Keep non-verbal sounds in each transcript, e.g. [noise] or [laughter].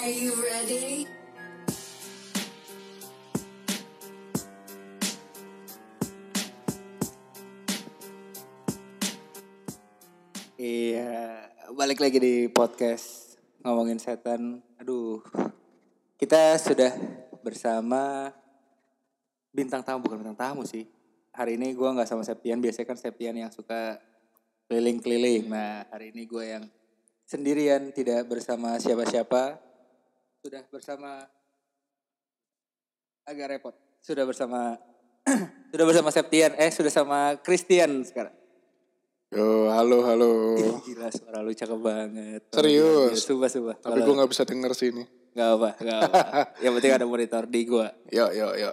Are you ready? Iya, balik lagi di podcast ngomongin setan. Aduh, kita sudah bersama bintang tamu bukan bintang tamu sih. Hari ini gua nggak sama Septian. Biasanya kan Septian yang suka keliling-keliling. Nah, hari ini gue yang sendirian, tidak bersama siapa-siapa. Sudah bersama agak repot. Sudah bersama [clears throat] sudah bersama Septian. Eh, sudah sama Christian sekarang. Yo, halo, halo. Gila suara lu cakep banget. Serius? Sumpah, sumpah. Tapi gue gak bisa denger sih ini. Gak apa, gak apa. [laughs] Yang penting ada monitor di gua. Yo, yo, yo.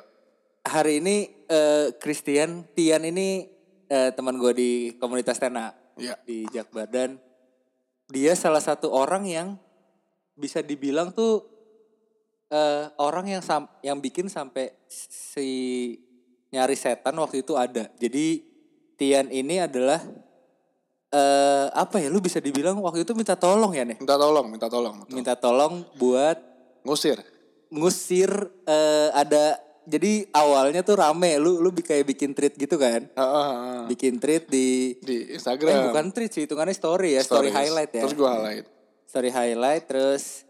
Hari ini eh, Christian, Tian ini eh, teman gua di komunitas Tena Ya. di Jakbar dan dia salah satu orang yang bisa dibilang tuh eh, orang yang sam yang bikin sampai si nyari setan waktu itu ada. Jadi Tian ini adalah eh apa ya lu bisa dibilang waktu itu minta tolong ya nih Minta tolong, minta tolong. minta tolong buat Ngusir. ngusir eh, ada jadi awalnya tuh rame lu lu kayak bikin tweet gitu kan Ah, ah, ah. bikin tweet di Di eh, Instagram. bukan tweet sih hitungannya story ya story, Stories. highlight ya Terus gue highlight. story highlight terus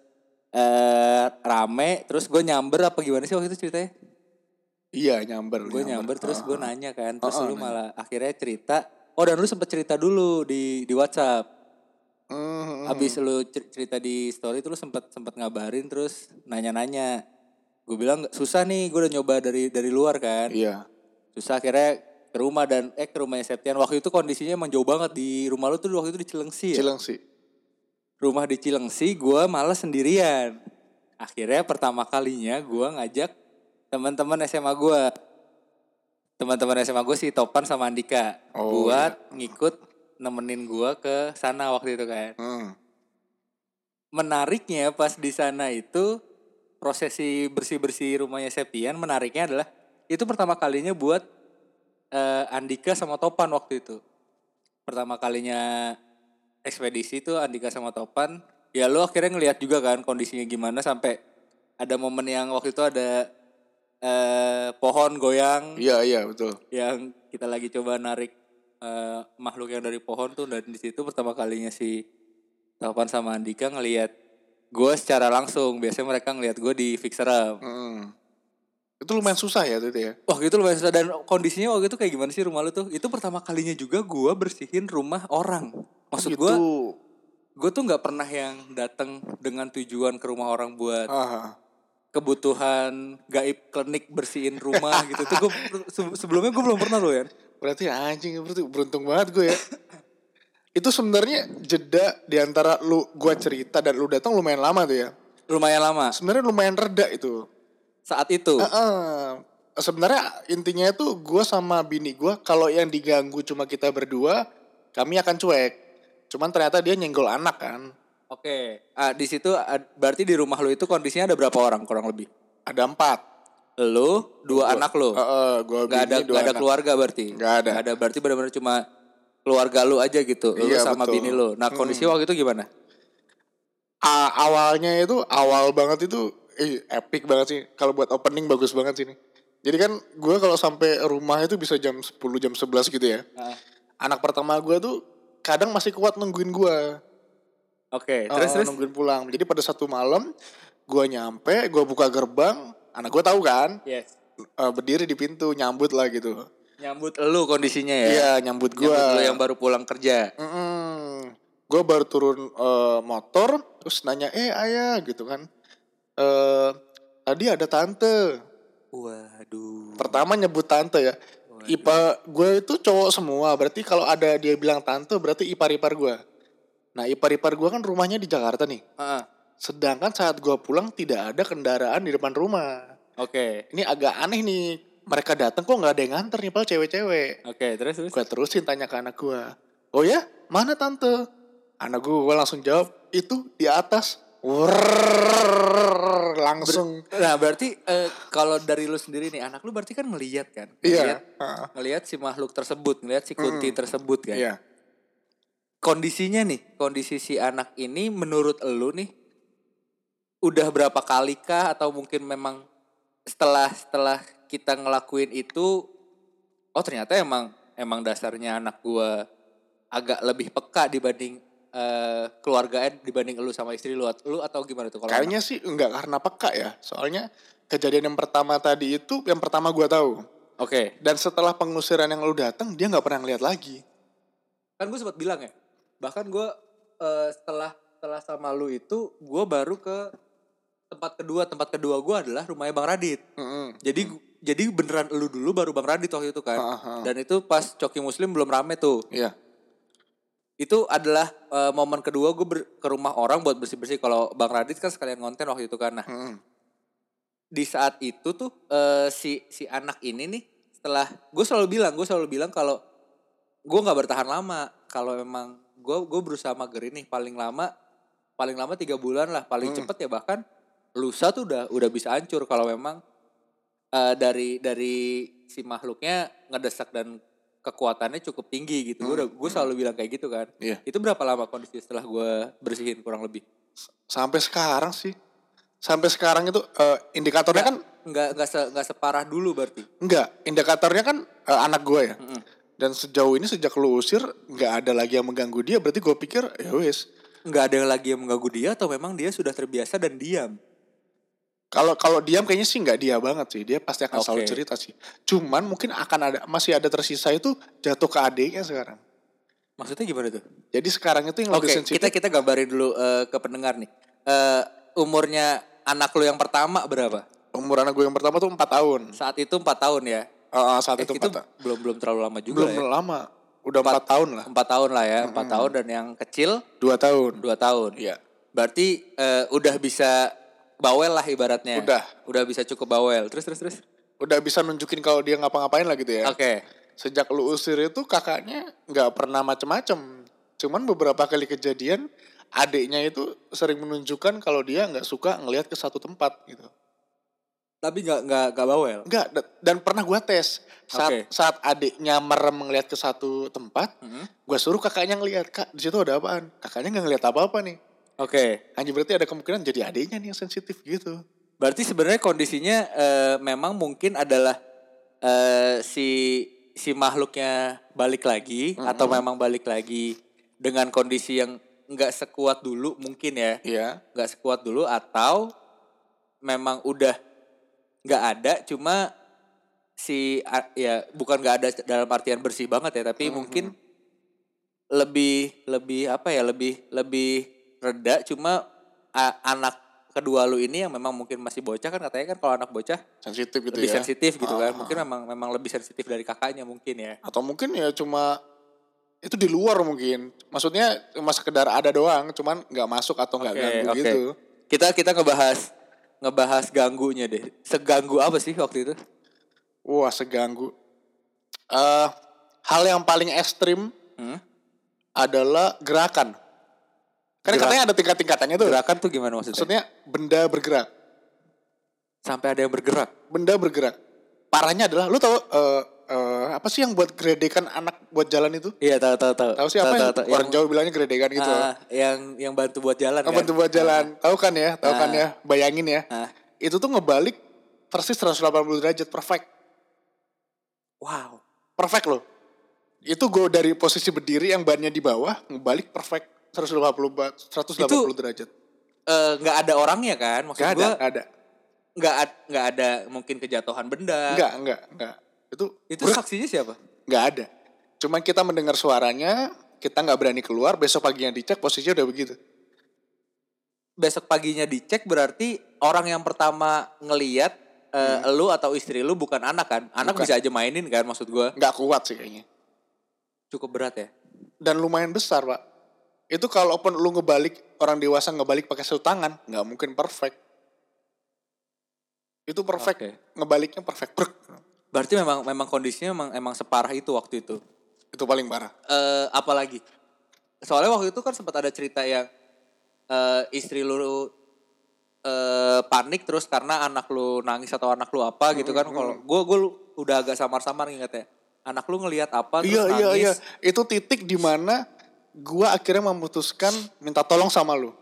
eh rame terus gue nyamber apa gimana sih waktu itu ceritanya Iya, nyamber. gue nyamber terus gue nanya kan terus Ah, ah, lu malah akhirnya cerita oh dan lu sempet cerita dulu di di WhatsApp Hmm, Habis lu cer- cerita di story tuh lu sempet sempet ngabarin terus nanya-nanya. Gue bilang "Nggak- susah nih, gue udah nyoba dari dari luar kan. Iya. Susah akhirnya ke rumah dan eh ke rumahnya Septian. Waktu itu kondisinya emang jauh banget di rumah lu tuh waktu itu di Cilengsi ya. Cileng sih. Rumah di Cilengsi gue malah sendirian. Akhirnya pertama kalinya gue ngajak teman-teman SMA gue. Teman-teman SMA gue si Topan sama Andika Oh, buat ngikut nemenin gue ke sana waktu itu kan Hmm. menariknya pas di sana itu prosesi bersih-bersih rumahnya Septian menariknya adalah itu pertama kalinya buat eh, Andika sama Topan waktu itu. Pertama kalinya ekspedisi itu Andika sama Topan. Ya lo akhirnya ngelihat juga kan kondisinya gimana sampai ada momen yang waktu itu ada eh, pohon goyang Iya, iya, betul. yang kita lagi coba narik eh, makhluk yang dari pohon tuh dan di situ pertama kalinya si Topan sama Andika ngelihat gue secara langsung biasanya mereka ngelihat gue di fixer up Hmm. Itu lumayan susah ya itu ya. wah gitu lumayan susah dan kondisinya waktu itu kayak gimana sih rumah lu tuh itu pertama kalinya juga gue bersihin rumah orang maksud Gitu. gue gue tuh nggak pernah yang datang dengan tujuan ke rumah orang buat Ah, kebutuhan gaib klinik bersihin rumah [laughs] gitu tuh gue sebelumnya gue belum pernah loh ya berarti anjing berarti beruntung banget gue ya. itu sebenarnya jeda di antara lu gua cerita dan lu datang lumayan lama tuh ya. lumayan lama Sebenarnya lumayan reda itu. saat itu Heeh. Sebenarnya intinya itu gue sama bini gue kalau yang diganggu cuma kita berdua, kami akan cuek. Cuman ternyata dia nyenggol anak kan. Oke, ah, di situ ah, berarti di rumah lu itu kondisinya ada berapa orang kurang lebih? Ada empat. Lu, dua anak lu. Heeh, gue Gak ada bini dua gak ada anak. keluarga berarti. Nggak ada. Nggak ada berarti benar-benar cuma keluarga lu aja gitu. Lu Iya, sama betul. bini lu. Nah, kondisi waktu itu gimana? A- awalnya itu awal banget itu eh, epic banget sih. Kalau buat opening bagus banget sih nih. Jadi kan gue kalau sampai rumah itu bisa jam 10 jam 11 gitu ya. Ah. Anak pertama gue tuh kadang masih kuat nungguin gue. Oke, Oh, terus terus nungguin pulang. Jadi pada satu malam gue nyampe, gue buka gerbang, anak gue tahu kan, yes. eh, berdiri di pintu nyambut lah gitu. Nyambut lu kondisinya ya. Iya nyambut gue. Nyambut lu yang baru pulang kerja. Gue baru turun eh, motor, terus nanya, eh ayah gitu kan. eh tadi ada tante. Waduh. Pertama nyebut tante ya. Ipa gue itu cowok semua, berarti kalau ada dia bilang tante berarti ipar-ipar gue. Nah ipar-ipar gue kan rumahnya di Jakarta nih. Ah, Sedangkan saat gue pulang tidak ada kendaraan di depan rumah. Oke. Ini agak aneh nih. Mereka datang kok nggak ada yang nganter nih, padahal cewek-cewek. Oke, terus terus. Gue terusin tanya ke anak gue. Oh ya, mana tante? Anak gue langsung jawab, itu di atas. Langsung. Nah, berarti eh, kalau dari lu sendiri nih, anak lu berarti kan ngeliat kan? Iya. Ngeliat, ngeliat si makhluk tersebut, ngeliat si kunti tersebut kan? Iya. Kondisinya nih, kondisi si anak ini menurut lu nih, udah berapa kali kah atau mungkin memang setelah setelah kita ngelakuin itu oh ternyata emang emang dasarnya anak gua agak lebih peka dibanding eh keluarga dibanding lu sama istri lu lu atau gimana tuh kalau Kayaknya sih enggak karena peka ya. Soalnya kejadian yang pertama tadi itu yang pertama gua tahu. Oke, Dan setelah pengusiran yang lu datang dia nggak pernah ngeliat lagi. kan gue sempat bilang ya. Bahkan gue eh, setelah setelah sama lu itu gue baru ke tempat kedua tempat kedua gue adalah rumahnya Bang Radit. Mm-mm. Jadi jadi beneran lu dulu baru Bang Radit waktu itu kan. Ah, ah. Dan itu pas Coki Muslim belum rame tuh. Iya. Itu adalah eh, momen kedua gue ke rumah orang buat bersih-bersih. Kalau Bang Radit kan sekalian konten waktu itu kan. Nah, Mm-mm. di saat itu tuh eh, si si anak ini nih setelah gue selalu bilang gue selalu bilang kalau gue nggak bertahan lama kalau memang gue gue berusaha mager ini paling lama paling lama tiga bulan lah paling Hmm. cepet ya bahkan lusa tuh udah udah bisa hancur kalau memang eh, dari dari si makhluknya ngedesak dan kekuatannya cukup tinggi gitu gue gue selalu bilang kayak gitu kan Iya. itu berapa lama kondisi setelah gue bersihin kurang lebih Sampai sekarang sih. Sampai sekarang itu eh, indikatornya kan nggak nggak se, nggak separah dulu berarti enggak, indikatornya kan eh, anak gue ya. Mm-mm. Dan sejauh ini sejak lu usir nggak ada lagi yang mengganggu dia, berarti gue pikir ya wis. nggak ada lagi yang mengganggu dia atau memang dia sudah terbiasa dan diam Kalau kalau diam kayaknya sih nggak dia banget sih, dia pasti akan selalu Oke. cerita sih. Cuman mungkin akan ada masih ada tersisa itu jatuh ke adiknya sekarang. maksudnya gimana tuh Jadi sekarang itu yang oke lebih sensitif. kita kita gambarin dulu eh, ke pendengar nih Eh, umurnya anak lu yang pertama berapa Umur anak gue yang pertama tuh 4 tahun. saat itu empat tahun ya eh, saat Eh, itu itu 4 tahun. belum belum terlalu lama juga Belum ya lama. Udah 4 tahun lah. empat tahun lah ya empat tahun dan yang kecil 2 tahun. dua tahun Iya. berarti eh, udah bisa bawel lah ibaratnya Udah. udah bisa cukup bawel terus terus terus Udah bisa nunjukin kalau dia ngapa-ngapain lah gitu ya. oke Sejak lu usir itu kakaknya nggak pernah macem-macem. Cuman beberapa kali kejadian adiknya itu sering menunjukkan kalau dia nggak suka ngelihat ke satu tempat gitu. tapi nggak nggak nggak bawel Enggak, da- dan pernah gua tes saat Oke. saat adiknya merem ngelihat ke satu tempat, Mhm. gua suruh kakaknya ngelihat kak di situ ada apaan? Kakaknya nggak ngelihat apa-apa nih. Oke Hanya berarti ada kemungkinan jadi adiknya nih yang sensitif gitu. Berarti sebenarnya kondisinya eh, memang mungkin adalah eh, si si makhluknya balik lagi atau memang balik lagi dengan kondisi yang nggak sekuat dulu mungkin ya Iya. nggak sekuat dulu atau memang udah nggak ada cuma si ya bukan nggak ada dalam artian bersih banget ya tapi mungkin lebih lebih apa ya lebih lebih reda cuma anak kedua lu ini yang memang mungkin masih bocah kan katanya kan kalau anak bocah Sensitif gitu lebih ya. sensitif gitu kan Ah. mungkin memang memang lebih sensitif dari kakaknya mungkin ya Atau mungkin ya cuma itu di luar mungkin. Maksudnya cuma sekedar ada doang, cuman nggak masuk atau nggak Oke, ganggu oke. gitu. kita kita ngebahas ngebahas ganggunya deh seganggu apa sih waktu itu Wah seganggu. eh hal yang paling ekstrim Hmm? adalah gerakan. Kan Gerak- katanya ada tingkat-tingkatannya tuh. gerakan tuh gimana maksudnya Maksudnya benda bergerak. sampai ada yang bergerak Benda bergerak. Parahnya adalah lu tahu eh, eh, apa sih yang buat geredekan anak buat jalan itu? iya tahu tahu tahu Tahu sih apa yang tahu, orang Jawa bilangnya geredekan gitu. Ah, yang yang bantu buat jalan Apa kan tuh buat jalan? Tahu kan ya? Tahu kan Ah. ya? Bayangin ya. Ah. Itu tuh ngebalik persis 180 derajat perfect. wow Perfect loh. Itu gue dari posisi berdiri yang bannya di bawah ngebalik perfect 180 ba- 180 Itu- derajat. Eh, nggak ada orangnya kan maksud Gak ada, gua gak ada. nggak ad- nggak ada mungkin kejatuhan benda Enggak, enggak, enggak. Itu itu brek, saksinya siapa nggak ada. Cuman kita mendengar suaranya, kita nggak berani keluar, besok paginya dicek posisinya udah begitu. besok paginya dicek berarti orang yang pertama ngeliat eh, lu atau istri lu bukan anak kan anak Hmm. Bukan. bisa aja mainin kan maksud gua Nggak kuat sih kayaknya. cukup berat ya Dan lumayan besar, Pak. Itu kalaupun lu ngebalik, orang dewasa ngebalik pakai satu tangan, nggak mungkin perfect. Itu perfect, Oke. ngebaliknya perfect. Brek. berarti memang memang kondisinya memang emang separah itu waktu itu Itu paling parah. eh apalagi soalnya waktu itu kan sempat ada cerita yang eh, istri lu eh, panik terus karena anak lu nangis atau anak lu apa gitu kan kalau gue gue udah agak samar-samar inget ya anak lu ngelihat apa terus Iya, iya, nangis iya. Itu titik di gua akhirnya memutuskan minta tolong sama lu.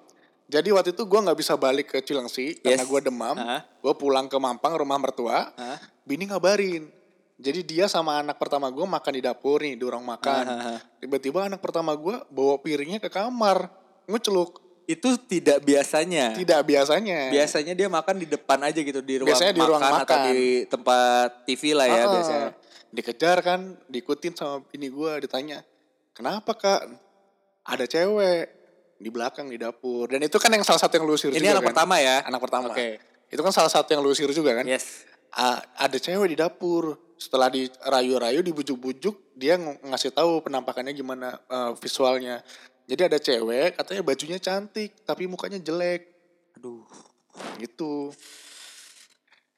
Jadi waktu itu gue nggak bisa balik ke Cilengsi karena Yes. gue demam. Ah. Gue pulang ke Mampang rumah mertua. Hah? Bini ngabarin. Jadi dia sama anak pertama gue makan di dapur nih, di ruang makan. Ah, ah. Tiba-tiba anak pertama gue bawa piringnya ke kamar, nguceluk. Itu tidak biasanya. Tidak biasanya. Biasanya dia makan di depan aja gitu di ruang, Biasanya di makan, ruang atau makan. di tempat TV lah ya Ah, biasanya. Dikejar kan, diikutin sama bini gue, ditanya, kenapa kak? Ada cewek di belakang di dapur. Dan itu kan yang salah satu yang lu usir Ini juga anak kan? pertama ya. Anak pertama. Oke. Itu kan salah satu yang lu usir juga kan? Yes. A- ada cewek di dapur. Setelah dirayu-rayu, dibujuk-bujuk, dia ng- ngasih tahu penampakannya gimana eh, visualnya. Jadi ada cewek, katanya bajunya cantik, tapi mukanya jelek. Aduh. Gitu.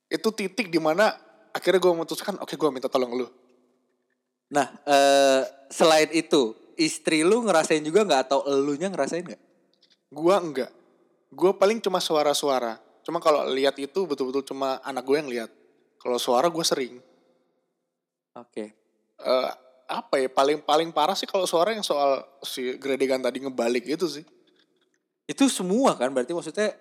Itu titik di mana akhirnya gue memutuskan, oke gue minta tolong lu. Nah, eh, selain itu, istri lu ngerasain juga nggak atau elunya ngerasain nggak? Gua enggak. Gue paling cuma suara-suara. Cuma kalau lihat itu betul-betul cuma anak gue yang lihat. Kalau suara gue sering. Oke. Eh, apa ya paling paling parah sih kalau suara yang soal si Gredegan tadi ngebalik itu sih. Itu semua kan berarti maksudnya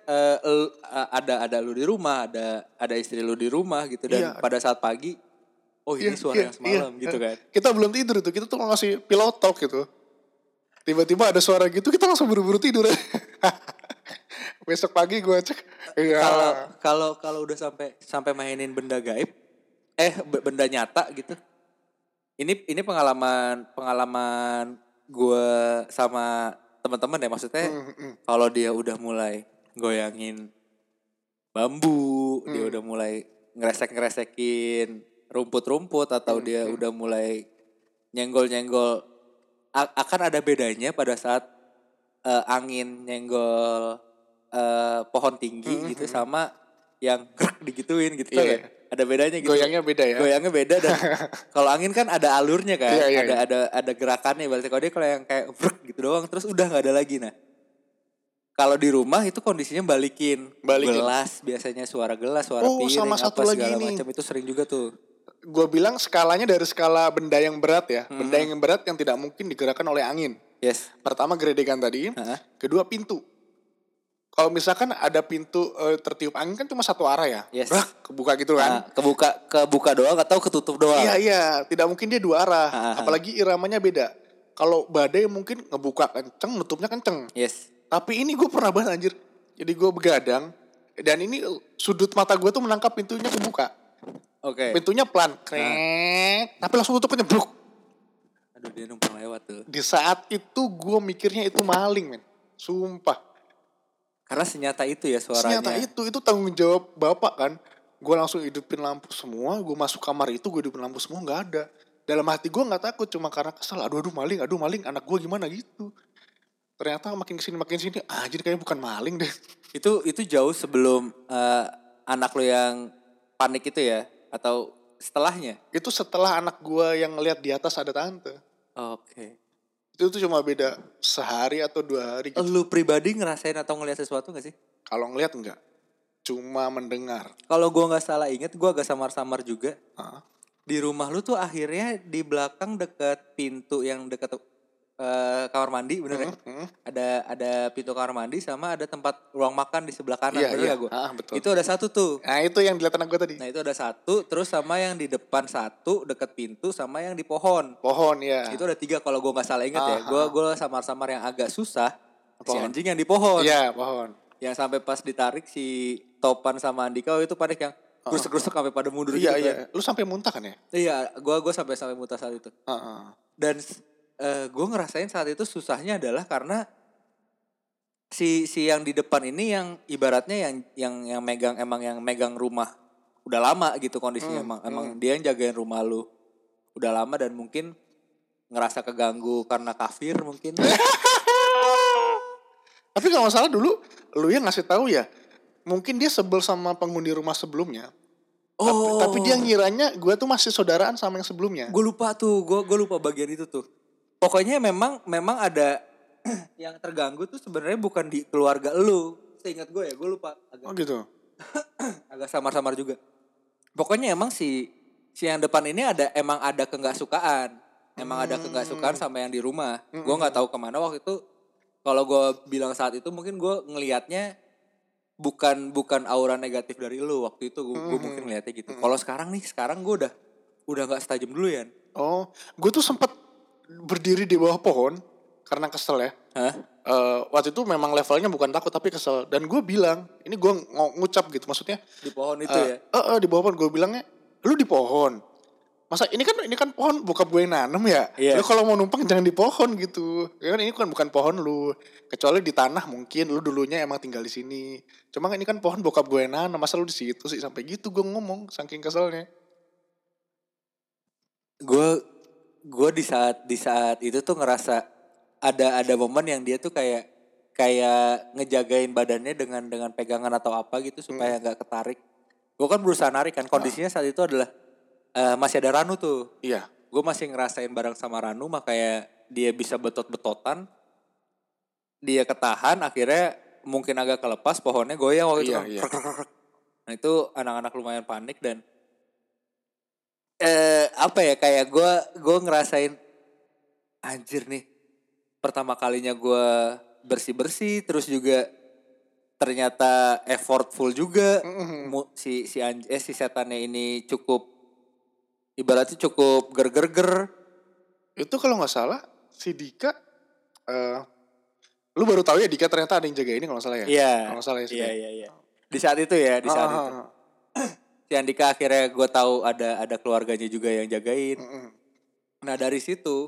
el- eh, ada ada lu di rumah, ada ada istri lu di rumah gitu dan Iya. pada saat pagi oh ini Iya, suara iya, yang semalam iya. gitu kan. Kita belum tidur tuh, kita tuh ngasih pilot talk gitu. Tiba-tiba ada suara gitu, kita langsung buru-buru tidur. [laughs] Besok pagi gue cek, iya. Kalau kalau kalau udah sampai sampai mainin benda gaib eh benda nyata gitu. Ini ini pengalaman pengalaman gue sama teman-teman ya maksudnya Hmm, hmm. kalau dia udah mulai goyangin bambu, dia Hmm. udah mulai ngeresek-ngeresekin rumput-rumput atau Hmm, dia udah mulai nyenggol-nyenggol akan ada bedanya pada saat eh, angin nyenggol eh, pohon tinggi gitu sama yang [laughs] digituin gitu tau Hmm, Iya. Ada bedanya gitu. Goyangnya beda ya. Goyangnya beda dan [laughs] kalau angin kan ada alurnya kan, Iya, iya, ada iya. ada ada gerakannya. Berarti kalau dia kalau yang kayak brek gitu doang terus udah nggak ada lagi nah. Kalau di rumah itu kondisinya balikin, Balikin. gelas biasanya suara gelas, suara Oh, piring, sama satu apa lagi segala macam itu sering juga tuh. Gue bilang skalanya dari skala benda yang berat ya. Hmm. Benda yang berat yang tidak mungkin digerakkan oleh angin. Yes. Pertama geredekan tadi, Heeh. kedua pintu. Kalau misalkan ada pintu eh, tertiup angin kan cuma satu arah ya. Yes. Kebuka gitu kan. Nah, kebuka kebuka doang atau ketutup doang. Iya iya, tidak mungkin dia dua arah. Ah, ah, ah. Apalagi iramanya beda. Kalau badai mungkin ngebuka kenceng, nutupnya kenceng. Yes. Tapi ini gue pernah banget anjir. Jadi gue begadang dan ini sudut mata gue tuh menangkap pintunya kebuka. Oke. Pintunya pelan, krek, tapi langsung tutupnya bruk. Aduh dia numpang lewat tuh. Di saat itu gue mikirnya itu maling men. Sumpah. Karena senyata itu ya suaranya. Ternyata itu, itu tanggung jawab bapak kan. Gue langsung hidupin lampu semua, gue masuk kamar itu gue hidupin lampu semua nggak ada. Dalam hati gue nggak takut cuma karena kesel. Aduh aduh maling, aduh maling, anak gue gimana gitu. Ternyata makin ke sini makin sini, anjir kayaknya bukan maling deh. Itu itu jauh sebelum eh, anak lo yang panik itu ya atau setelahnya? Itu setelah anak gue yang ngeliat di atas ada tante. Oke. Itu tuh cuma beda sehari atau dua hari gitu. Lu pribadi ngerasain atau ngeliat sesuatu gak sih? Kalau ngeliat enggak, cuma mendengar. Kalau gua nggak salah inget, gua agak samar-samar juga. Ah. Di rumah lu tuh akhirnya di belakang dekat pintu yang dekat eh, kamar mandi, bener ya? Hmm, hmm. Ada ada pintu kamar mandi sama ada tempat ruang makan di sebelah kanan, Iya, bener iya. gak gua? Ah, betul. Itu ada satu tuh. Nah itu yang dilihat anak gue tadi. Nah itu ada satu, terus sama yang di depan satu dekat pintu sama yang di pohon. Pohon ya. Itu ada tiga kalau gua nggak salah inget ya. Ah, Gua gua samar-samar yang agak susah. Si Pohon. anjing yang di pohon. Iya pohon. Yang sampai pas ditarik si Topan sama Andika oh, itu panik yang gerusuk-gerusuk sampai pada mundur Iya gitu iya. kan. Lu sampai muntah kan ya? Iya, gua gua sampai sampai muntah saat itu. Heeh. Dan eh gue ngerasain saat itu susahnya adalah karena si si yang di depan ini yang ibaratnya yang yang yang megang emang yang megang rumah udah lama gitu kondisinya Hmm, emang emang dia yang jagain rumah lu udah lama dan mungkin ngerasa keganggu karena kafir mungkin [laughs] Tapi kalau nggak salah dulu lu yang ngasih tahu ya. Mungkin dia sebel sama penghuni rumah sebelumnya. Tapi, oh tapi dia ngiranya gue tuh masih saudaraan sama yang sebelumnya. gue lupa tuh gue gue lupa bagian itu tuh pokoknya memang memang ada [clears throat] yang terganggu tuh sebenarnya bukan di keluarga lu. Seingat gue ya gue lupa. Agak Oh gitu. [clears throat] agak samar-samar juga. Pokoknya emang si si yang depan ini ada emang ada kenggak sukaan, emang ada kenggak sukaan sama yang di rumah. Gua nggak tahu ke mana. Waktu itu kalau gue bilang saat itu mungkin gue ngelihatnya bukan bukan aura negatif dari lu waktu itu. Gue Hmm. mungkin ngelihatnya gitu. Kalau sekarang nih sekarang gue udah udah nggak setajam dulu ya Oh, gue tuh sempat berdiri di bawah pohon karena kesel ya. Hah? Eh, waktu itu memang levelnya bukan takut tapi kesel. Dan gue bilang ini gue ng- ngucap gitu maksudnya di pohon itu eh, ya? eh, eh, di bawah pohon. Gue bilangnya lu di pohon? Masa ini kan ini kan pohon bokap gue yang nanam ya? Iya. lu kalau mau numpang jangan di pohon gitu. Ya kan ini kan bukan pohon lu. Kecuali di tanah mungkin lu dulunya emang tinggal di sini. Cuma ini kan pohon bokap gue yang nanam masa lu di situ sih? Sampai gitu gue ngomong saking keselnya. Gue gue di saat di saat itu tuh ngerasa ada ada momen yang dia tuh kayak kayak ngejagain badannya dengan dengan pegangan atau apa gitu supaya nggak ketarik. Gue kan berusaha narik kan kondisinya saat itu adalah eh, masih ada Ranu tuh. Iya. Gue masih ngerasain bareng sama Ranu makanya dia bisa betot-betotan dia ketahan akhirnya mungkin agak kelepas pohonnya goyang waktu itu Iya, kan. iya. Nah itu anak-anak lumayan panik dan eh apa ya kayak gue gue ngerasain anjir nih pertama kalinya gue bersih bersih terus juga ternyata effortful juga Mm-mm. Mu- si si anj eh si setannya ini cukup ibaratnya cukup ger-ger-ger itu kalau nggak salah si Dika eh lu baru tahu ya Dika ternyata ada yang jaga ini kalau nggak salah ya Iya. kalau nggak salah ya Iya iya iya. Di saat itu ya, di saat Ah, itu. ah, ah. [clears throat] Si Andika akhirnya gue tahu ada ada keluarganya juga yang jagain. Nah dari situ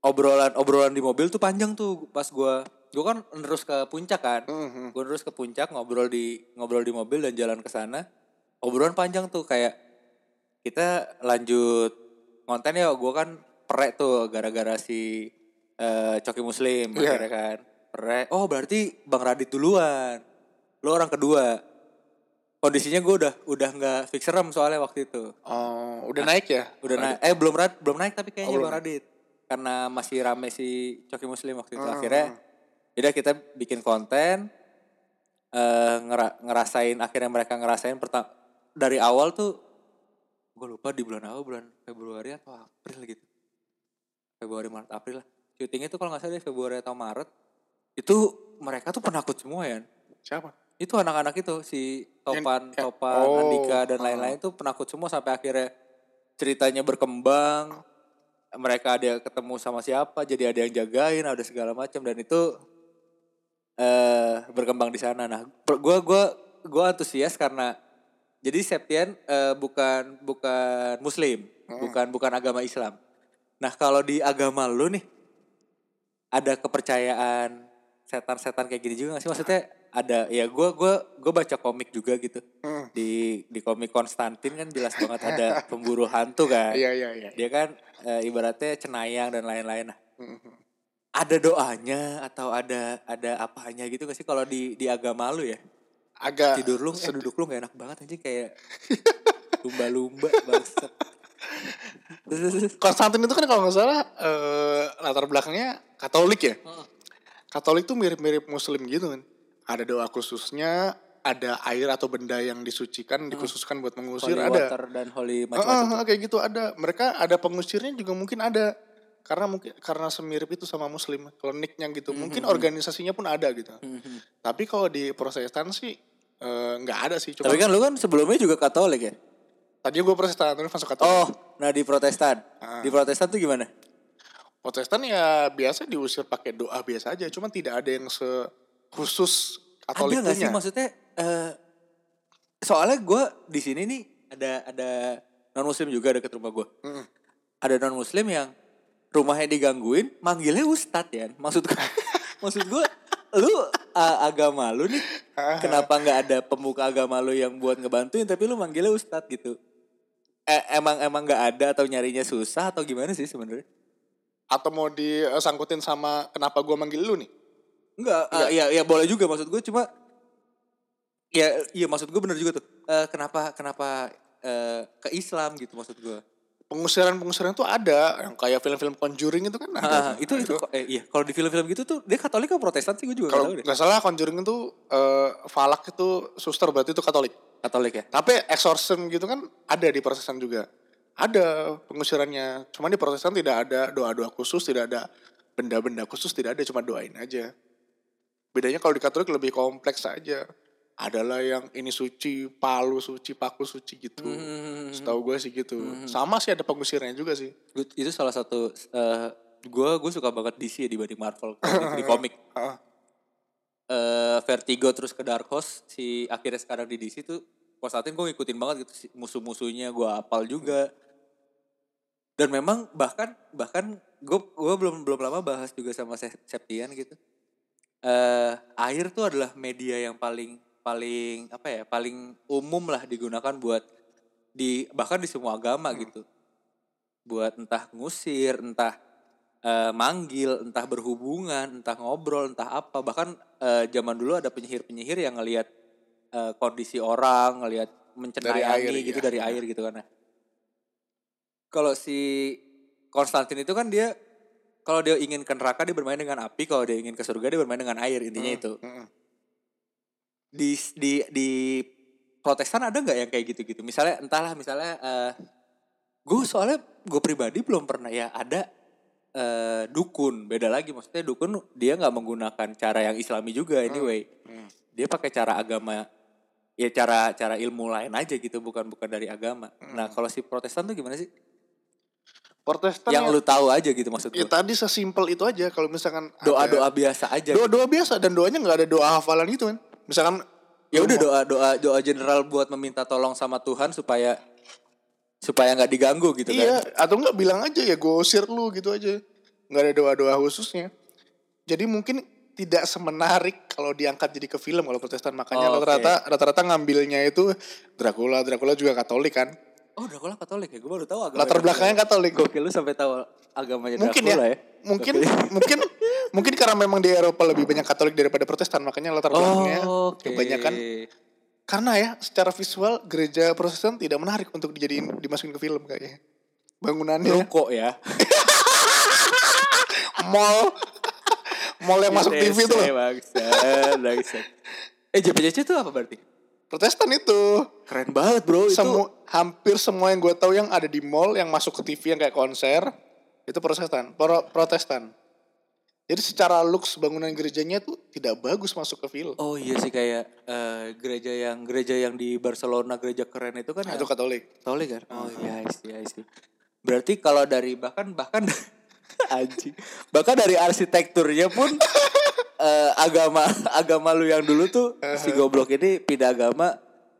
obrolan obrolan di mobil tuh panjang tuh pas gue gue kan terus ke puncak kan. Mm-mm. Gue terus ke puncak ngobrol di ngobrol di mobil dan jalan ke sana. Obrolan panjang tuh kayak kita lanjut konten ya gue kan perek tuh gara-gara si eh, Coki Muslim akhirnya kan. Perek. Oh berarti Bang Radit duluan. Lo orang kedua. Kondisinya gue udah udah nggak fix soalnya waktu itu. Oh, udah naik ya Udah naik. Eh belum rad, belum naik tapi kayaknya Oh, belum. Radit. Karena masih rame si Coki Muslim waktu itu. Hmm. Akhirnya Yaudah kita bikin konten ngera- ngerasain akhirnya mereka ngerasain pertama dari awal tuh gue lupa di bulan apa bulan Februari atau April gitu Februari Maret April lah syutingnya tuh kalau nggak salah di Februari atau Maret itu mereka tuh penakut semua ya siapa itu anak-anak itu si Topan Yang- Topan oh, Andika dan ah. lain-lain tuh penakut semua sampai akhirnya ceritanya berkembang. Mereka ada ketemu sama siapa jadi ada yang jagain ada segala macam dan itu eh berkembang di sana. Nah gue gua gua antusias karena jadi Septian eh, bukan bukan Muslim bukan bukan agama Islam. Nah kalau di agama lu nih ada kepercayaan setan-setan kayak gini juga gak sih? Maksudnya ada ya gue gua gue baca komik juga gitu Hmm. di di komik Konstantin kan jelas banget ada [laughs] pemburu hantu kan iya iya iya dia kan eh, ibaratnya cenayang dan lain-lain nah Mm-mm. ada doanya atau ada ada apanya gitu gak sih kalau di di agama lu ya agak tidur lu eh, duduk lu gak enak banget aja kayak [laughs] lumba-lumba terus. [laughs] Konstantin itu kan kalau nggak salah eh, latar belakangnya Katolik ya. Katolik tuh mirip-mirip Muslim gitu kan. Ada doa khususnya, ada air atau benda yang disucikan, dikhususkan buat mengusir. holy ada. water dan holy macam-macam ah, kayak gitu ada. Mereka ada pengusirnya juga mungkin ada. Karena mungkin karena semirip itu sama Muslim. Kalau nicknya gitu, mungkin organisasinya pun ada gitu. Mhm. Tapi kalau di Protestan sih eh, nggak ada sih. Cuma tapi kan lu kan sebelumnya juga Katolik ya tadinya gue Protestan, tapi masuk Katolik. oh nah di Protestan Ah. di Protestan tuh gimana Protestan ya biasa diusir pakai doa biasa aja, cuma tidak ada yang sekhusus Katolik ada nggak sih maksudnya eh soalnya gue di sini nih ada ada non muslim juga deket rumah gue Mm-mm. ada non muslim yang rumahnya digangguin manggilnya ustadz ya maksud gue [laughs] maksud gue lu a- agama lu nih [laughs] kenapa nggak ada pemuka agama lu yang buat ngebantuin tapi lu manggilnya ustadz gitu? Eh, emang emang nggak ada atau nyarinya susah atau gimana sih sebenarnya? Atau mau disangkutin sama kenapa gue manggil lu nih? Enggak, eh, ya ya boleh juga maksud gue cuma ya iya maksud gue bener juga tuh. Eh, kenapa kenapa eh, ke Islam gitu maksud gue. Pengusiran-pengusiran tuh ada, yang kayak film-film Conjuring itu kan ada. Ah, itu itu kok- eh, iya kalau di film-film gitu tuh dia Katolik atau Protestan sih gue juga Kalau nggak tahu deh. nggak salah Conjuring itu eh, Falak itu suster berarti itu Katolik. Katolik ya. Tapi exorcism gitu kan ada di Protestan juga. Ada pengusirannya. Cuma di Protestan tidak ada doa-doa khusus, tidak ada benda-benda khusus tidak ada cuma doain aja. Bedanya kalau di Katolik lebih kompleks aja. Adalah yang ini suci, palu suci, paku suci gitu. Hmm. Setahu gue sih gitu. Sama sih ada pengusirnya juga sih. Itu salah satu eh gue gue suka banget DC ya dibanding Marvel di, di [laughs] komik. Eh Vertigo terus ke Dark Horse si akhirnya sekarang di DC tuh Konstantin gue ngikutin banget gitu musuh-musuhnya gue apal juga dan memang bahkan bahkan gue gue belum belum lama bahas juga sama Se- Septian gitu eh air tuh adalah media yang paling paling apa ya paling umum lah digunakan buat di bahkan di semua agama gitu buat entah ngusir entah eh, manggil, entah berhubungan, entah ngobrol, entah apa. Bahkan eh, zaman dulu ada penyihir-penyihir yang ngelihat eh, kondisi orang, ngelihat air, gitu ya. dari air gitu kan. Nah, Kalau si Konstantin itu kan dia kalau dia ingin ke neraka dia bermain dengan api, kalau dia ingin ke surga dia bermain dengan air intinya itu. mm-mm. Di di di Protestan ada nggak yang kayak gitu-gitu? Misalnya entahlah misalnya eh gue soalnya gue pribadi belum pernah ya ada eh dukun beda lagi maksudnya dukun dia nggak menggunakan cara yang islami juga anyway Hmm. dia pakai cara agama ya cara cara ilmu lain aja gitu bukan bukan dari agama nah kalau si protestan tuh gimana sih Protestan yang ya, lu tahu aja gitu maksud ya gue tadi sesimpel itu aja kalau misalkan ada- doa doa biasa aja doa-doa biasa dan doanya nggak ada doa hafalan gitu kan. Misalkan ya udah doa doa doa general buat meminta tolong sama Tuhan supaya supaya nggak diganggu gitu Iya, kan atau enggak bilang aja ya gue usir lu gitu aja. Nggak ada doa-doa khususnya. Jadi mungkin tidak semenarik kalau diangkat jadi ke film kalau Protestan makanya Oh, rata-rata rata-rata ngambilnya itu Dracula, Dracula juga Katolik kan. Oh Dracula Katolik ya gue baru tahu agama Latar belakangnya Katolik. Gokil lu sampai tahu agamanya Mungkin Dracula ya. ya. Mungkin [laughs] mungkin mungkin karena memang di Eropa lebih banyak Katolik daripada Protestan makanya latar belakangnya Oh, oke. kebanyakan karena ya secara visual gereja Protestan tidak menarik untuk dijadiin dimasukin ke film kayaknya. Bangunannya Ruko ya. [laughs] mall mall yang masuk TV itu loh. Bangsat, bangsat. Eh JPJC itu apa berarti? Protestan itu. Keren banget bro itu. Hampir semua yang gue tahu yang ada di mall yang masuk ke TV yang kayak konser itu Protestan, Pro- Protestan. Jadi secara looks bangunan gerejanya tuh tidak bagus masuk ke film. Oh iya sih kayak eh, gereja yang gereja yang di Barcelona gereja keren itu kan Nah, ya, itu Katolik. Katolik kan? Oh iya I see, I see. Berarti kalau dari bahkan bahkan [laughs] anjing. Bahkan dari arsitekturnya pun [laughs] eh, agama [laughs] agama lu yang dulu tuh si goblok ini pindah agama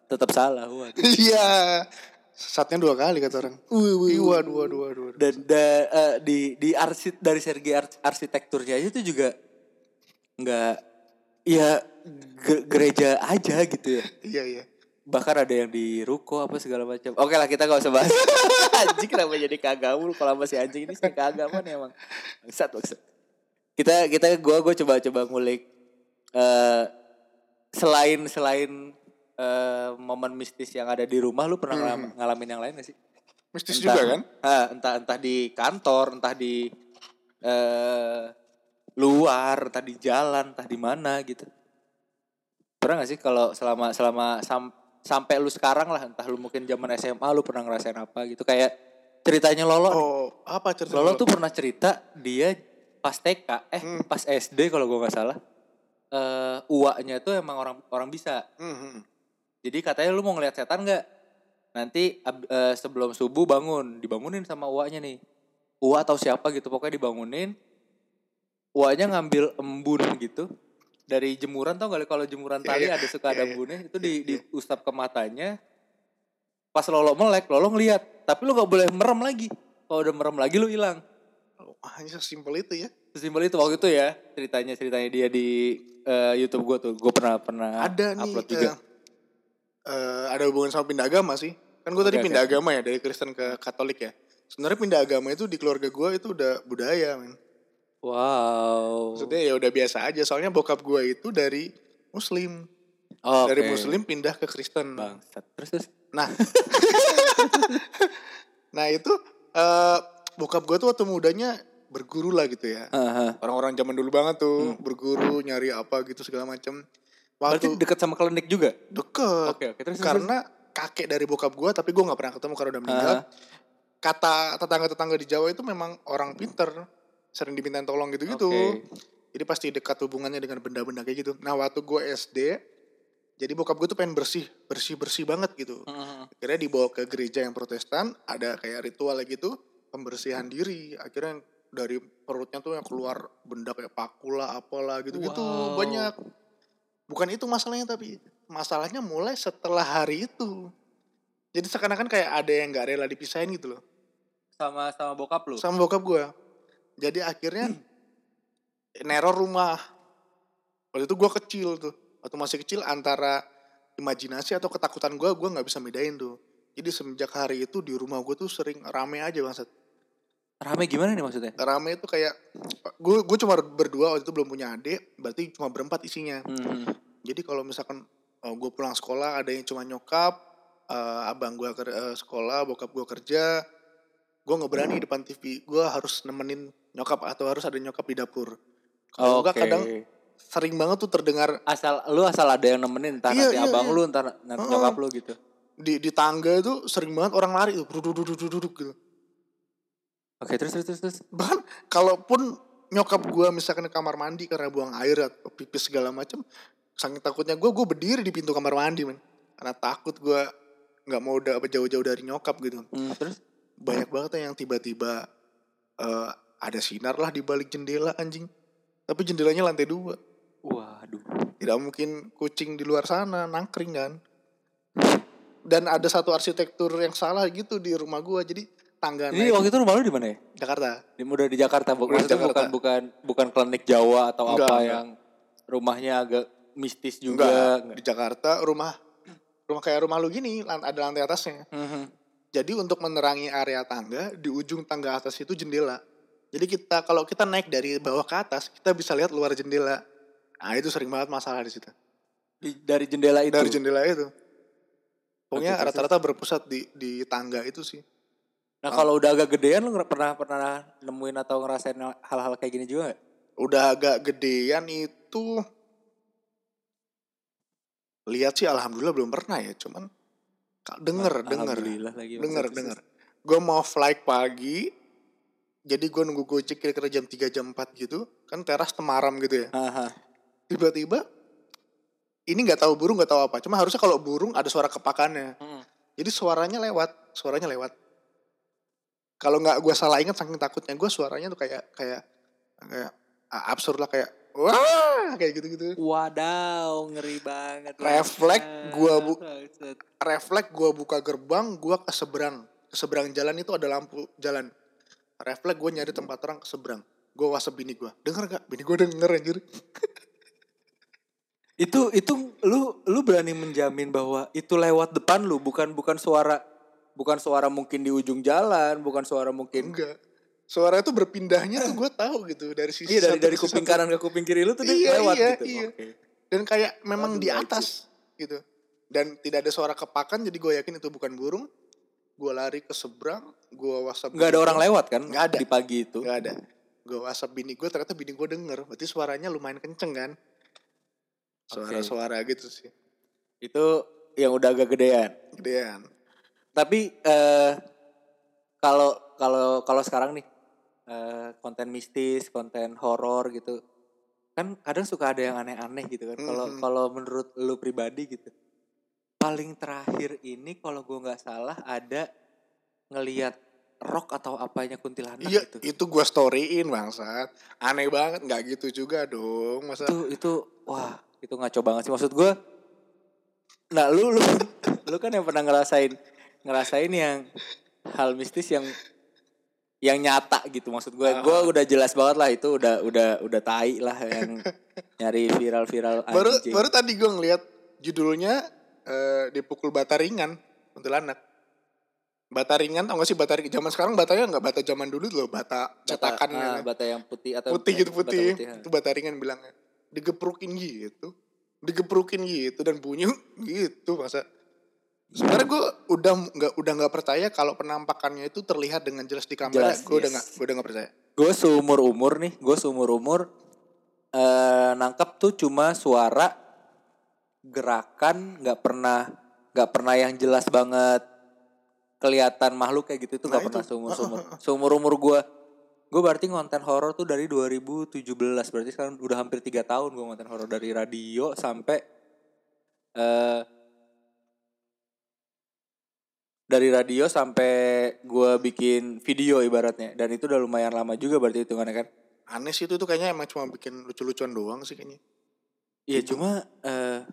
tetap salah. Waduh. Iya. Sesatnya dua kali kata orang. Iya, dua, dua, dua. dan da- eh, di di arsit dari segi ars- arsitekturnya aja tuh juga nggak ya ge- gereja aja gitu ya Iya, iya. bahkan ada yang di ruko apa segala macam oke lah kita gak usah bahas [laughs] anjing kenapa jadi kagamul kalau masih anjing ini sih keagamaan ya emang bangsat bangsat kita kita gua gua coba coba ngulik eh selain selain eh, momen mistis yang ada di rumah lu pernah ngalam- ngalamin yang lain gak sih Mistis juga kan? Ah, entah entah di kantor, entah di eh luar, entah di jalan, entah di mana gitu. Pernah gak sih kalau selama selama sam- sampai lu sekarang lah, entah lu mungkin zaman SMA lu pernah ngerasain apa gitu kayak ceritanya Lolo. Oh, apa cerita Lolo tuh pernah cerita dia pas TK, eh Hmm. pas SD kalau gua nggak salah. Eh uaknya tuh emang orang orang bisa. Hmm, hmm. Jadi katanya lu mau ngeliat setan nggak? Nanti eh, sebelum subuh bangun, dibangunin sama uaknya nih. Uak atau siapa gitu pokoknya dibangunin. Uaknya ngambil embun gitu dari jemuran tau gak kalau jemuran Iya, tali iya. ada suka ada Iya, iya. embunnya itu di diusap ke matanya. Pas lolo melek, lolo ngeliat, tapi lu nggak boleh merem lagi. Kalau udah merem lagi lu hilang. Hanya sesimpel itu ya. Sesimpel itu waktu itu ya ceritanya ceritanya dia di eh, YouTube gue tuh. Gue pernah pernah ada nih upload juga. eh, eh, ada hubungan sama pindah agama sih kan gue tadi pindah agama ya dari Kristen ke Katolik ya sebenarnya pindah agama itu di keluarga gue itu udah budaya men Wow. maksudnya ya udah biasa aja soalnya bokap gue itu dari Muslim Oh, dari oke. Muslim pindah ke Kristen Bangsat. Terus terus. nah [laughs] nah itu eh bokap gue tuh waktu mudanya berguru lah gitu ya Aha. orang-orang zaman dulu banget tuh berguru nyari apa gitu segala macam Berarti waktu dekat sama klinik juga? deket Oke, oke. Terus, terus, karena kakek dari bokap gue tapi gue nggak pernah ketemu karena udah meninggal Ah. kata tetangga-tetangga di Jawa itu memang orang pinter sering dimintain tolong gitu-gitu. Oke. Jadi pasti dekat hubungannya dengan benda-benda kayak gitu. Nah waktu gue SD, jadi bokap gue tuh pengen bersih, bersih bersih banget gitu. Akhirnya dibawa ke gereja yang Protestan, ada kayak ritual gitu, pembersihan diri. Akhirnya dari perutnya tuh yang keluar benda kayak paku lah, apalah gitu-gitu Wow. banyak. Bukan itu masalahnya tapi masalahnya mulai setelah hari itu. Jadi seakan-akan kayak ada yang nggak rela dipisahin gitu loh Sama sama bokap lu. sama bokap gue. Jadi akhirnya neror rumah. Waktu itu gue kecil tuh, waktu masih kecil antara imajinasi atau ketakutan gue, gue nggak bisa bedain tuh. Jadi semenjak hari itu di rumah gue tuh sering rame aja bangsat. Rame gimana nih maksudnya? Rame itu kayak gue gue cuma berdua waktu itu belum punya adik, berarti cuma berempat isinya. Hmm. Jadi kalau misalkan gue pulang sekolah ada yang cuma nyokap, eh, abang gue sekolah, bokap gue kerja, gue nggak berani depan TV, gue harus nemenin nyokap atau harus ada nyokap di dapur. Kalau enggak Oke. kadang sering banget tuh terdengar asal lu asal ada yang nemenin entar Iya, nanti iya, abang iya. lu entar nanti Heeh. nyokap lu gitu. di di tangga itu sering banget orang lari tuh, duduk duduk duduk gitu. Oke, terus terus terus. terus. Bahkan kalaupun nyokap gue misalkan ke kamar mandi karena buang air atau pipis segala macam, saking takutnya gue, gue berdiri di pintu kamar mandi men, karena takut gue nggak mau udah jauh-jauh dari nyokap gitu. Hmm, terus banyak banget yang tiba-tiba eh, ada sinar lah di balik jendela anjing. Tapi jendelanya lantai dua. waduh. Tidak mungkin kucing di luar sana nangkring kan. Dan ada satu arsitektur yang salah gitu di rumah gua. Jadi tangga Ini naik waktu itu rumah lu di mana ya? Jakarta. Di udah di Jakarta, bukan Jakarta. bukan bukan bukan klinik Jawa atau Enggak, apa enggak. yang rumahnya agak mistis Enggak, juga. di Jakarta rumah rumah kayak rumah lu gini ada lantai atasnya. Mhm. Jadi untuk menerangi area tangga di ujung tangga atas itu jendela. Jadi kita kalau kita naik dari bawah ke atas kita bisa lihat luar jendela. Nah itu sering banget masalah di situ. Di- dari jendela itu. dari jendela itu. Pokoknya rata-rata berpusat di di tangga itu sih. Nah, kalau udah agak gedean lu pernah pernah nemuin atau ngerasain hal-hal kayak gini juga gak? Udah agak gedean itu lihat sih alhamdulillah belum pernah ya, cuman denger denger Alhamdulillah lagi. denger denger. Gue mau flight pagi, jadi gue nunggu gojek kira-kira jam 3 jam 4 gitu, kan teras temaram gitu ya. Tiba-tiba ini nggak tahu burung nggak tahu apa, cuma harusnya kalau burung ada suara kepakannya. Hmm. Jadi suaranya lewat, suaranya lewat. Kalau nggak gue salah ingat saking takutnya gue suaranya tuh kayak kayak kayak absurd lah kayak wah kayak gitu-gitu. Wadaw, ngeri banget. Refleks gua bu-. Refleks gue buka gerbang, gue ke seberang, ke seberang jalan itu ada lampu jalan. Refleks gue nyari tempat terang ke seberang. Gue whatsapp bini gue, denger gak? Bini gue denger anjir. Itu itu lu lu berani menjamin bahwa itu lewat depan lu bukan bukan suara bukan suara mungkin di ujung jalan, bukan suara mungkin Enggak. Suara itu berpindahnya tuh gue tahu gitu dari sisi Iya dari dari kuping satu. kanan ke kuping kiri lu tuh dia Iya, lewat iya, gitu. iya. Oke. dan kayak memang Waduh, di atas gitu dan tidak ada suara kepakan jadi gue yakin itu bukan burung gue lari ke seberang gue whatsapp Nggak ada orang lewat kan? Nggak ada. Di pagi itu. nggak ada gue whatsapp bini gue ternyata bini gue denger berarti suaranya lumayan kenceng kan suara-suara gitu sih Itu yang udah agak gedean. gedean Tapi eh kalau kalau kalau sekarang nih eh, konten mistis, konten horor gitu. Kan kadang suka ada yang aneh-aneh gitu kan. Kalau Mhm. kalau menurut lu pribadi gitu. Paling terakhir ini kalau gua nggak salah ada ngelihat rock atau apanya kuntilanak iya gitu. itu gue storyin bangsat aneh banget nggak gitu juga dong masa Itu itu wah, itu ngaco banget sih maksud gua. Nah, lu lu [laughs] lu kan yang pernah ngerasain ngerasain yang hal mistis yang yang nyata gitu maksud gue. Ah. gue udah jelas banget lah itu udah udah udah tai lah yang [laughs] nyari viral-viral baru anjing. baru tadi gue ngeliat judulnya eh, dipukul bata ringan kuntilanak. Bata ringan tau gak sih bata ringan? Zaman sekarang batanya nggak bata zaman dulu loh bata bata, cetakan ah, kan. bata yang putih atau putih gitu bata putih, ah. itu bata ringan bilangnya. Digeprukin gitu. Digeprukin gitu dan bunyi [laughs] gitu masa sebenarnya gue udah nggak udah nggak percaya kalau penampakannya itu terlihat dengan jelas di kamera. Jelas, gue udah yes. nggak gue udah nggak percaya. Gue seumur umur nih gue seumur umur eh nangkep tuh cuma suara gerakan nggak pernah nggak pernah yang jelas banget. Kelihatan makhluk kayak gitu itu nggak Nah, pernah seumur seumur. [laughs] Seumur umur gue gue berarti ngonten horor tuh dari 2017 berarti sekarang udah hampir tiga tahun gue ngonten horor dari radio sampai eh dari radio sampai gue bikin video ibaratnya dan itu udah lumayan lama juga berarti hitungannya kan Aneh sih itu tuh kayaknya emang cuma bikin lucu-lucuan doang sih kayaknya. Iya cuma eh,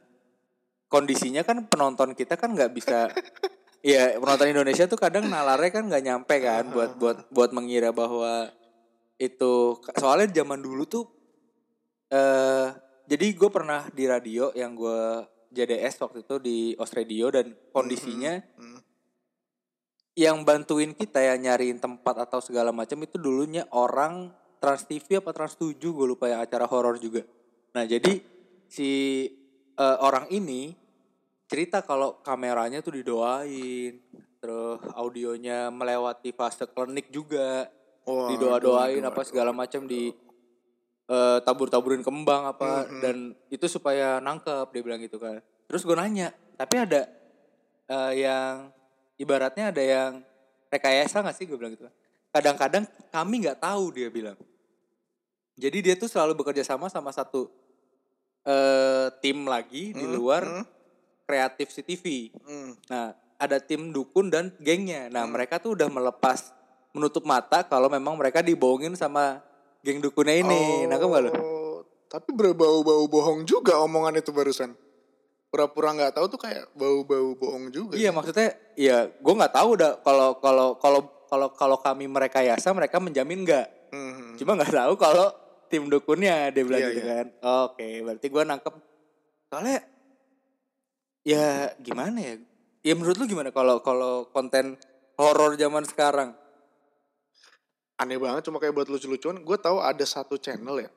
kondisinya kan penonton kita kan nggak bisa [laughs] Iya penonton Indonesia tuh kadang nalarnya kan nggak nyampe kan buat buat buat mengira bahwa itu soalnya zaman dulu tuh eh jadi gue pernah di radio yang gue JDS waktu itu di Austradio dan kondisinya Hmm. Yang bantuin kita ya nyariin tempat atau segala macam itu dulunya orang Trans TV apa Trans 7 gue lupa yang acara horor juga. Nah jadi si eh, orang ini cerita kalau kameranya tuh didoain, terus audionya melewati fase klinik juga, Wah, didoa-doain doa, apa segala macam di eh, tabur-taburin kembang apa Mhm. dan itu supaya nangkep dia bilang gitu kan. Terus gue nanya, tapi ada eh, yang ibaratnya ada yang rekayasa gak sih gue bilang gitu kan. Kadang-kadang kami nggak tahu dia bilang. Jadi dia tuh selalu bekerja sama sama satu eh tim lagi di Hmm, luar hmm, kreatif CTV. hmm. Nah, ada tim dukun dan gengnya. Nah, mereka tuh udah melepas menutup mata kalau memang mereka dibohongin sama geng dukunnya ini. Nangkep gak lo? Oh, Tapi berbau-bau bohong juga omongan itu barusan. Pura-pura nggak tahu tuh kayak bau-bau bohong juga. Iya, maksudnya ya gue nggak tahu udah kalau kalau kalau kalau kalau kami merekayasa mereka menjamin nggak. Hmm. Cuma nggak tahu kalau tim dukunnya dia bilang Iya, gitu iya. kan. Oke, berarti gue nangkep. Soalnya ya gimana ya? Ya menurut lu gimana kalau kalau konten horor zaman sekarang? Aneh banget cuma kayak buat lucu-lucuan. Gue tahu ada satu channel ya.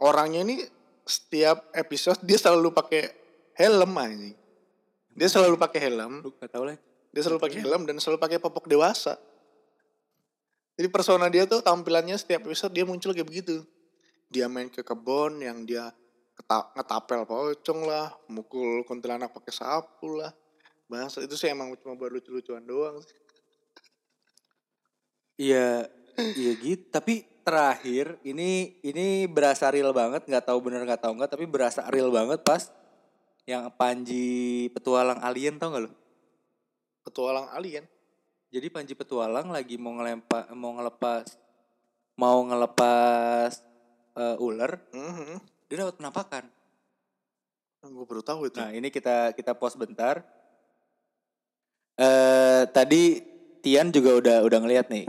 Orangnya ini setiap episode dia selalu pakai helm anjing. Dia selalu pakai helm. Lu gak tahu lah. Dia selalu pakai helm dan selalu pakai popok dewasa. Jadi persona dia tuh tampilannya setiap episode dia muncul kayak begitu. Dia main ke kebun yang dia ngetapel pocong lah, mukul kuntilanak pakai sapu lah. Bahasa itu sih emang cuma buat lucu-lucuan doang sih. Iya, iya gitu. Tapi terakhir ini ini berasa real banget, nggak tahu bener nggak tahu nggak, tapi berasa real banget pas yang Panji petualang alien tau gak lo? Petualang alien. Jadi Panji petualang lagi mau ngelempa mau ngelepas mau ngelepas eh, ular, Mhm. dia dapat penampakan. Gue baru tahu itu. Nah ini kita kita pause bentar. Eh tadi Tian juga udah udah ngeliat nih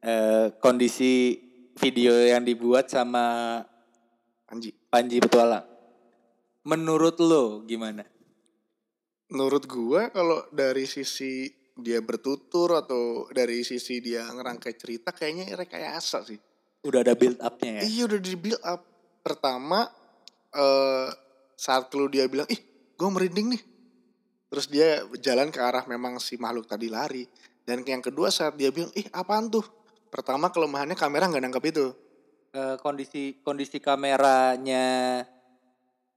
eh kondisi video yang dibuat sama Anji. Panji Petualang. Menurut lo gimana? Menurut gue kalau dari sisi dia bertutur atau dari sisi dia ngerangkai cerita kayaknya rekayasa sih. Udah ada build upnya ya? Iya udah di build up. Pertama eh saat lu dia bilang, ih gue merinding nih. Terus dia jalan ke arah memang si makhluk tadi lari. Dan yang kedua saat dia bilang, ih apaan tuh? Pertama kelemahannya kamera nggak nangkep itu. Eh, kondisi kondisi kameranya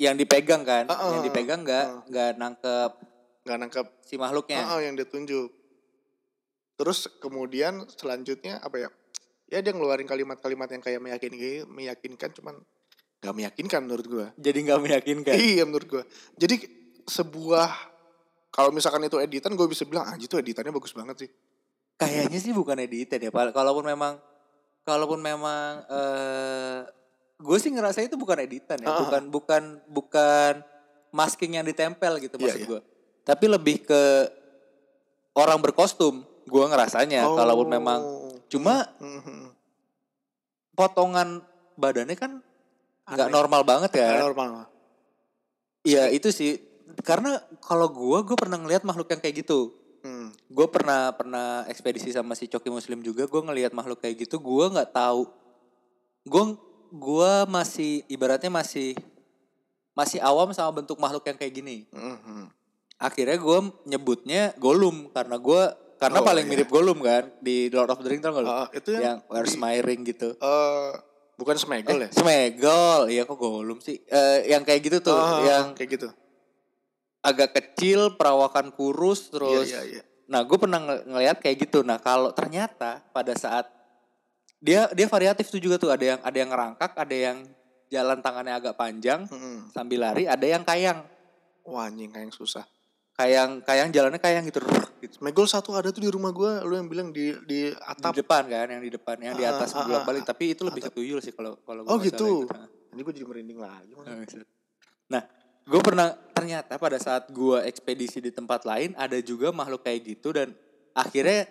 yang dipegang kan? Ah, ah, yang dipegang nggak ah. nggak nangkep Nggak nangkep si makhluknya. ah, ah, yang dia tunjuk. Terus kemudian selanjutnya apa ya? Ya dia ngeluarin kalimat-kalimat yang kayak meyakinkan, meyakinkan cuman nggak meyakinkan menurut gua. Jadi nggak meyakinkan. Iya menurut gua. Jadi sebuah kalau misalkan itu editan gue bisa bilang anjir tuh editannya bagus banget sih. Kayaknya sih bukan editan ya. Kalaupun memang kalaupun memang eh gue sih ngerasa itu bukan editan ya, Ah. bukan bukan bukan masking yang ditempel gitu Iya, maksud iya. gue. Tapi lebih ke orang berkostum. Gue ngerasanya Oh. kalaupun memang cuma Mhm. potongan badannya kan nggak normal banget ya. normal. Iya itu sih karena kalau gue gue pernah ngelihat makhluk yang kayak gitu. Hmm. gue pernah pernah ekspedisi sama si Coki Muslim juga gue ngelihat makhluk kayak gitu gue nggak tahu gue gua masih ibaratnya masih masih awam sama bentuk makhluk yang kayak gini Mhm. akhirnya gue nyebutnya Gollum karena gue karena Oh, paling iya. mirip Gollum kan di Lord of the Rings tau gak lu? Ah, itu yang, yang where's my ring gitu eh, bukan Smegol ya? Smegol iya kok Gollum sih Eh, yang kayak gitu tuh Ah, yang kayak gitu. agak kecil perawakan kurus terus Iya, iya, iya. Nah, gue pernah ng- ngeliat kayak gitu. Nah, kalau ternyata pada saat dia dia variatif tuh juga tuh ada yang ada yang ngerangkak ada yang jalan tangannya agak panjang Mm-mm. sambil lari ada yang kayang Wah anjing kayak yang susah. kayang kayang jalannya kayang gitu, gitu. Megol satu ada tuh di rumah gua, lu yang bilang di di di atap. depan kan yang di depan yang di Ah, atas ah, bolak ah, balik tapi itu lebih ke tuyul sih kalau kalau Oh gitu. itu. Nah. Ini gue jadi merinding lagi. Man. Nah, gue pernah ternyata pada saat gue ekspedisi di tempat lain ada juga makhluk kayak gitu dan akhirnya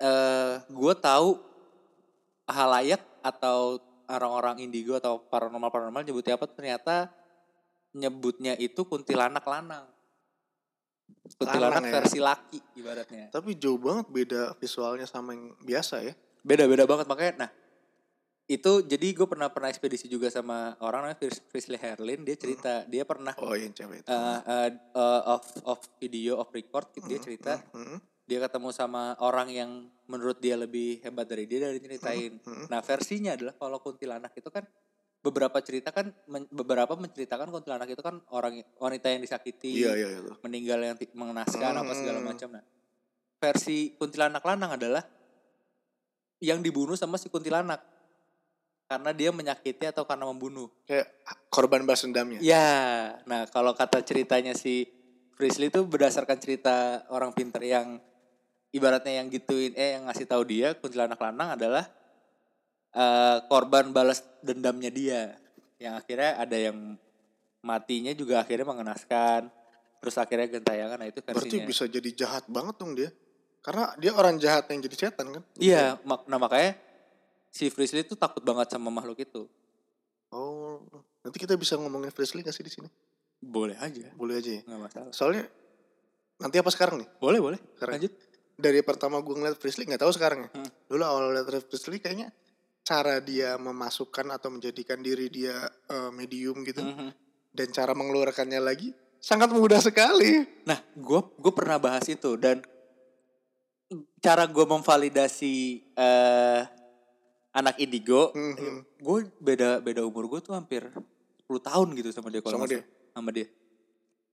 eh gue tahu halayak atau orang-orang indigo atau paranormal paranormal nyebutnya apa ternyata nyebutnya itu kuntilanak lanang. Kuntilanak Lanang ya? versi laki ibaratnya. Tapi jauh banget beda visualnya sama yang biasa ya. Beda-beda banget makanya nah itu jadi gue pernah pernah ekspedisi juga sama orang namanya Fris- Frisley Herlin dia cerita dia pernah Oh yang cewek itu. uh, uh, uh, of of video of record gitu, dia cerita Mm-mm. Dia ketemu sama orang yang menurut dia lebih hebat dari dia dari nyeritain. Nah versinya adalah kalau kuntilanak itu kan beberapa cerita kan men- beberapa menceritakan kuntilanak itu kan orang wanita yang disakiti, Iya iya itu. meninggal yang mengenaskan apa segala Hmm. macam. Nah versi kuntilanak lanang adalah yang dibunuh sama si kuntilanak karena dia menyakiti atau karena membunuh. Kayak korban balas dendamnya. Ya, nah kalau kata ceritanya si Frisley itu berdasarkan cerita orang pinter yang ibaratnya yang gituin, eh yang ngasih tahu dia kuntilanak lanang adalah eh, korban balas dendamnya dia, yang akhirnya ada yang matinya juga akhirnya mengenaskan, terus akhirnya gentayangan, nah itu Berarti versinya. bisa jadi jahat banget dong dia. Karena dia orang jahat yang jadi setan kan. Iya, mak- nah makanya si Frisley itu takut banget sama makhluk itu. Oh, nanti kita bisa ngomongin Frisley gak sih di sini? Boleh aja, Boleh aja ya. nggak masalah. Soalnya nanti apa sekarang nih? Boleh boleh. Sekarang. Lanjut. Dari pertama gue ngeliat Frisley nggak tahu sekarang ya. Hmm. Dulu awal liat Frisley kayaknya cara dia memasukkan atau menjadikan diri dia eh, medium gitu Mhm. dan cara mengeluarkannya lagi sangat mudah sekali. Nah, gue gue pernah bahas itu dan cara gue memvalidasi eh anak indigo, Mhm. gue beda beda umur gue tuh hampir 10 tahun gitu sama dia kalau Sama dia? sama dia.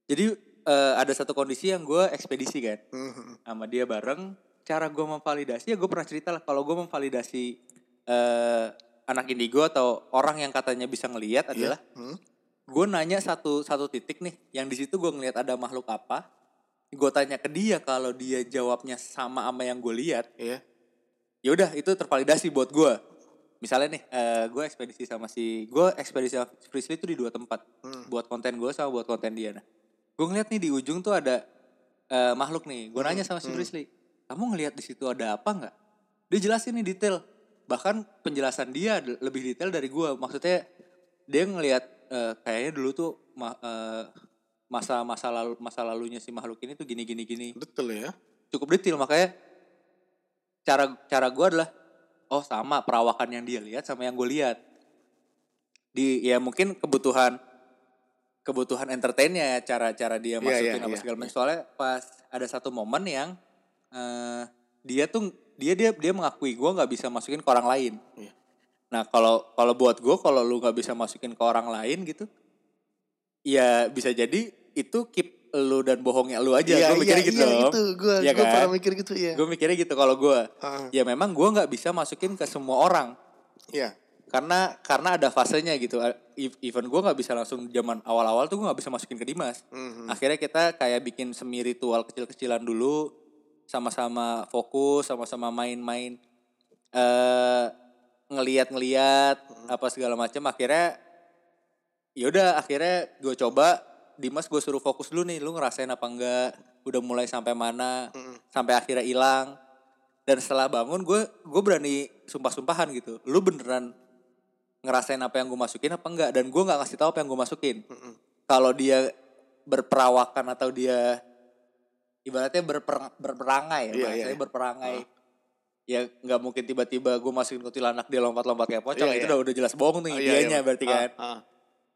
Jadi eh, ada satu kondisi yang gue ekspedisi kan Mhm. sama dia bareng. Cara gue memvalidasi ya gue pernah cerita lah kalau gue memvalidasi eh anak indigo atau orang yang katanya bisa ngelihat adalah Hmm. gue nanya satu satu titik nih yang di situ gue ngelihat ada makhluk apa gue tanya ke dia kalau dia jawabnya sama sama yang gue lihat Iya. ya udah itu tervalidasi buat gue misalnya nih gue ekspedisi sama si gue ekspedisi sama Frisley itu di dua tempat Hmm. buat konten gue sama buat konten dia nah gue ngeliat nih di ujung tuh ada eh, makhluk nih. Gue nanya sama si hmm. Frisley kamu ngelihat di situ ada apa nggak? Dia jelasin nih detail. Bahkan penjelasan dia lebih detail dari gue maksudnya dia ngelihat eh, kayaknya dulu tuh ma- eh, masa masa lalu masa lalunya si makhluk ini tuh gini gini gini. Betul ya. cukup detail. Makanya cara cara gue adalah oh sama perawakan yang dia lihat sama yang gue lihat. Di ya mungkin kebutuhan kebutuhan entertainnya ya cara-cara dia Iya, masukin iya, apa iya, segala macam. soalnya pas ada satu momen yang eh, dia tuh dia dia dia mengakui gue nggak bisa masukin ke orang lain. Iya. nah kalau kalau buat gue kalau lu nggak bisa masukin ke orang lain gitu ya bisa jadi itu keep lu dan bohongnya lu aja. Iya, gue mikirnya iya, gitu iya, dong itu gue Iya gue kan? pernah mikir gitu ya. gue mikirnya gitu kalau gue Ah, ya memang gue nggak bisa masukin ke semua orang. Iya. Karena karena ada fasenya gitu. Even gue nggak bisa langsung zaman awal-awal tuh gue nggak bisa masukin ke Dimas. Mhm. akhirnya kita kayak bikin semi ritual kecil-kecilan dulu sama-sama fokus sama-sama main-main eh ngeliat-ngeliat apa segala macam akhirnya yaudah akhirnya gue coba Dimas gue suruh fokus dulu nih lu ngerasain apa enggak? Udah mulai sampai mana? Mhm. sampai akhirnya hilang. Dan setelah bangun gue gue berani sumpah-sumpahan gitu. Lu beneran ngerasain apa yang gue masukin apa enggak dan gue nggak ngasih tahu apa yang gue masukin Mhm. kalau dia berperawakan atau dia ibaratnya berper, berperangai ya Iya, bahasanya iya, iya. berperangai ya nggak mungkin tiba-tiba gue masukin kuntilanak dia lompat-lompat kayak pocong Iya, itu iya. udah udah jelas bohong nih Oh, iya, dianya iya. berarti Ah, kan ah.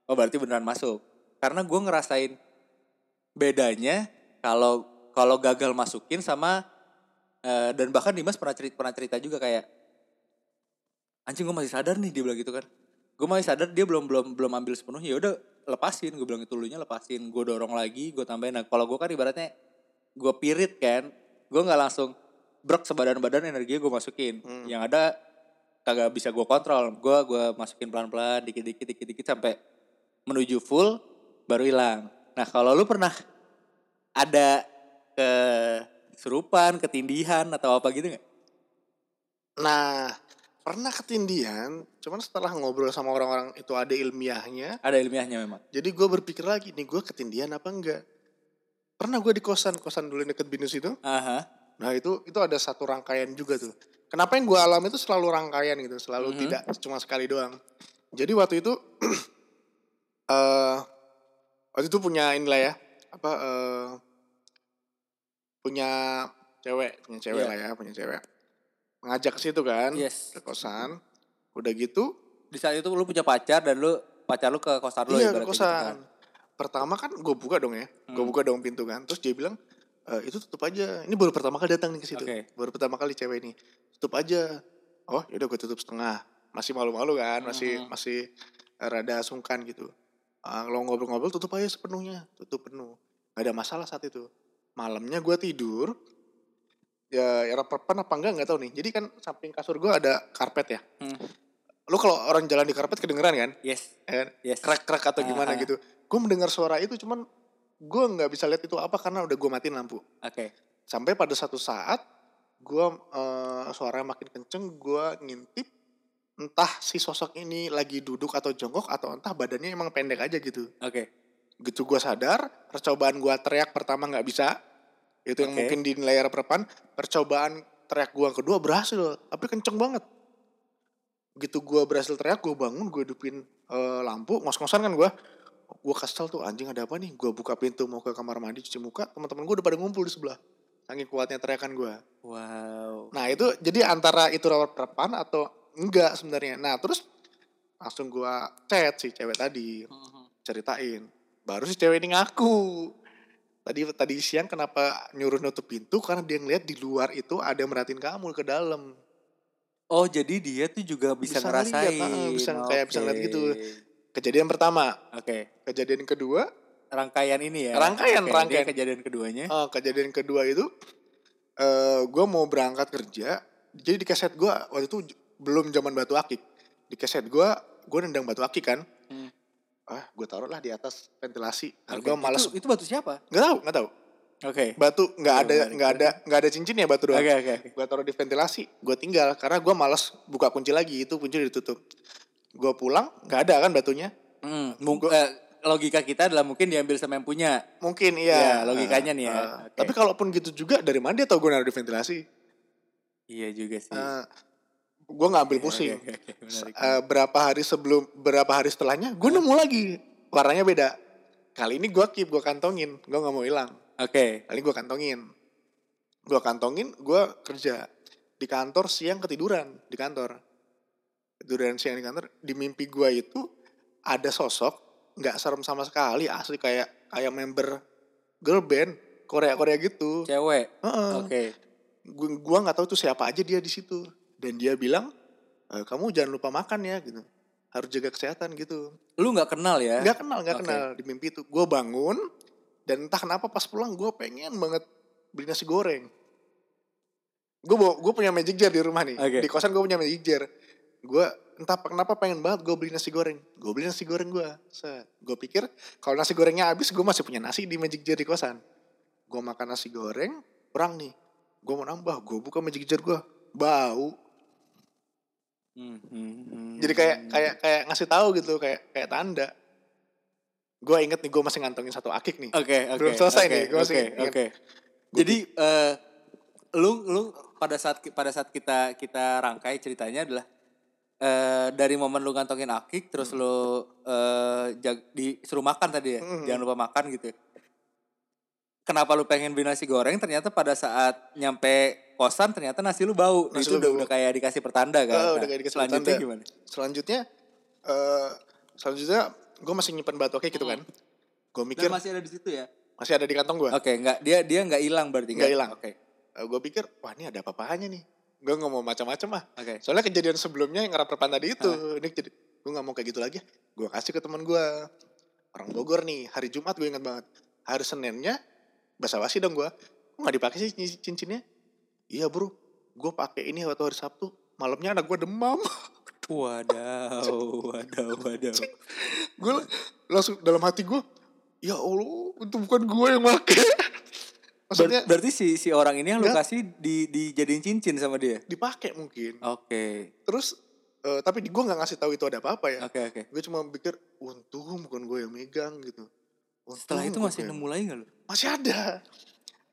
oh berarti beneran masuk karena gue ngerasain bedanya kalau kalau gagal masukin sama eh, dan bahkan Dimas pernah cerita pernah cerita juga kayak anjing gue masih sadar nih dia bilang gitu kan gue masih sadar dia belum belum belum ambil sepenuhnya ya udah lepasin gue bilang itu dulunya lepasin gue dorong lagi gue tambahin nah kalau gue kan ibaratnya gue pirit kan gue nggak langsung brok sebadan badan energi gue masukin Hmm. yang ada kagak bisa gue kontrol. Gue gua masukin pelan-pelan, dikit-dikit, dikit-dikit sampai menuju full, baru hilang. Nah kalau lu pernah ada kesurupan, ketindihan atau apa gitu nggak? Nah, pernah ketindihan, cuman setelah ngobrol sama orang-orang itu ada ilmiahnya. Ada ilmiahnya memang. Jadi gue berpikir lagi, nih gue ketindihan apa enggak? Pernah gue di kosan, kosan dulu deket binus itu. Aha. Nah itu itu ada satu rangkaian juga tuh. Kenapa yang gue alami itu selalu rangkaian gitu, selalu Mhm. tidak cuma sekali doang. Jadi waktu itu, [clears throat] eh waktu itu punya inilah ya, apa eh punya cewek, punya cewek Iya. lah ya, punya cewek. Ngajak ke situ kan, Yes. ke kosan. Udah gitu, Di saat itu lu punya pacar dan lu pacar lu ke kosan lu iya ke ibaratnya gitu kan. kosan. Pertama kan gue buka dong ya, gue Hmm. buka dong pintu kan. Terus dia bilang, e, itu tutup aja. Ini baru pertama kali datang nih ke situ. Oke. Baru pertama kali cewek ini. Tutup aja. Oh yaudah gue tutup setengah. Masih malu-malu kan, masih Mhm. masih rada sungkan gitu. Ah, Kalau ngobrol-ngobrol tutup aja sepenuhnya, tutup penuh. Gak ada masalah saat itu. Malamnya gue tidur, ya era perpan apa enggak nggak tahu nih. Jadi kan samping kasur gue ada karpet ya. Hmm. Lu kalau orang jalan di karpet kedengeran kan? Yes. Kan? Yes. krek-krek atau gimana Ah, ah. gitu. Gue mendengar suara itu cuman gue nggak bisa lihat itu apa karena udah gue matiin lampu. Oke. Sampai pada satu saat gue eh, suaranya makin kenceng, gue ngintip entah si sosok ini lagi duduk atau jongkok atau entah badannya emang pendek aja gitu. Oke. Gitu gue sadar, percobaan gue teriak pertama nggak bisa. Itu yang Oke. mungkin di layar perpan. Percobaan teriak gue kedua berhasil, tapi kenceng banget. Gitu gue berhasil teriak, gue bangun, gue hidupin eh, lampu, ngos-ngosan kan gue. Gue kesel tuh anjing ada apa nih? Gue buka pintu mau ke kamar mandi cuci muka, teman-teman gue udah pada ngumpul di sebelah. Saking kuatnya teriakan gue. Wow. Nah itu jadi antara itu rawat perpan atau enggak sebenarnya. Nah terus langsung gue chat si cewek tadi Mhm. ceritain. Baru si cewek ini ngaku. Tadi tadi siang kenapa nyuruh nutup pintu karena dia ngeliat di luar itu ada yang merhatiin kamu ke dalam. Oh jadi dia tuh juga bisa, Bisa ngerasain. ngeliat, bisa kayak bisa ngeliat gitu. Kejadian pertama, Oke. kejadian kedua, Rangkaian ini ya. Rangkaian, Oke, rangkaian. dia kejadian keduanya. eh, kejadian kedua itu, eh gue mau berangkat kerja. Jadi di keset gue waktu itu belum zaman batu akik. Di keset gue, gue nendang batu akik kan. Ah, gue taruh lah di atas ventilasi. Nah, Oke, gue malas. Itu, itu batu siapa? Nggak tahu, nggak tahu. Oke. Batu nggak Iya, ada, nggak ada, nggak ada cincin ya batu doang. Oke oke. oke. gue taruh di ventilasi gue tinggal karena gue malas buka kunci lagi itu kunci ditutup gue pulang nggak ada kan batunya Hmm, mung- eh, logika kita adalah mungkin diambil sama yang punya. mungkin Ya, iya logikanya nih ya. Eh, Oke. tapi kalaupun gitu juga dari mana dia tau gue naruh di ventilasi Iya juga sih. Gue nggak ambil pusing. Oke, menarik. Eh, berapa hari sebelum berapa hari setelahnya gue nemu lagi. Warnanya beda. Kali ini gue keep gue kantongin. Gue nggak mau hilang. Oke. kali gue kantongin. Gue kantongin gue kerja. Di kantor siang ketiduran di kantor. Ketiduran siang di kantor di mimpi gue itu ada sosok nggak serem sama sekali asli kayak kayak member girl band Korea Korea gitu. Cewek. Heeh. Oke. Gu- gua nggak tahu tuh siapa aja dia di situ dan dia bilang "Eh, kamu jangan lupa makan ya gitu. Harus jaga kesehatan gitu. Lu nggak kenal ya? nggak kenal nggak Oke. kenal di mimpi itu. Gue bangun dan entah kenapa pas pulang gue pengen banget beli nasi goreng. Gue bawa gue punya magic jar di rumah nih. Oke. di kosan gue punya magic jar. Gue entah kenapa pengen banget gue beli nasi goreng. Gue beli nasi goreng gue gue pikir kalau nasi gorengnya habis gue masih punya nasi di magic jar di kosan. Gue makan nasi goreng kurang nih. Gue mau nambah gue buka magic jar gue bau Hmm, hmm, hmm. jadi kayak kayak kayak ngasih tahu gitu kayak kayak tanda gue inget nih gue masih ngantongin satu akik nih Oke, oke. Belum selesai oke, nih, masih Oke, ingat. oke. Jadi eh lu lu pada saat pada saat kita kita rangkai ceritanya adalah eh dari momen lu ngantongin akik terus lu eh jag, disuruh makan tadi ya. Hmm. Jangan lupa makan gitu. Kenapa lu pengen beli nasi goreng ternyata pada saat nyampe kosan ternyata nasi lu bau. Nasi itu lu udah bau. udah kayak dikasih pertanda kan. Oh, udah Nah, kayak dikasih selanjutnya pertanda. gimana? selanjutnya eh selanjutnya gue masih nyimpan batu akik gitu kan gue mikir Dan masih ada di situ ya. masih ada di kantong gue Oke, nggak dia dia nggak hilang berarti Nggak kan? hilang. Oke. gue pikir wah ini ada apa-apanya nih gue nggak mau macam-macam ah Oke. soalnya kejadian sebelumnya yang ngerap perpan tadi itu ini jadi gue nggak mau kayak gitu lagi gue kasih ke teman gue orang Bogor nih hari Jumat gue ingat banget hari Seninnya basa-basi dong gue kok nggak dipakai sih cincinnya? Iya bro. Gue pakai ini waktu hari Sabtu. Malamnya anak gue demam. Wadaw, wadaw, wadaw. gue langsung dalam hati gue ya allah itu bukan gue yang make [laughs] maksudnya Ber- berarti si si orang ini yang lu kasih di dijadiin cincin sama dia. dipakai mungkin. Oke. terus eh, tapi gue nggak ngasih tahu itu ada apa-apa ya. Oke, oke. gue cuma pikir untung bukan gue yang megang gitu Untung Setelah itu masih yang- nemu lagi gak lu? masih ada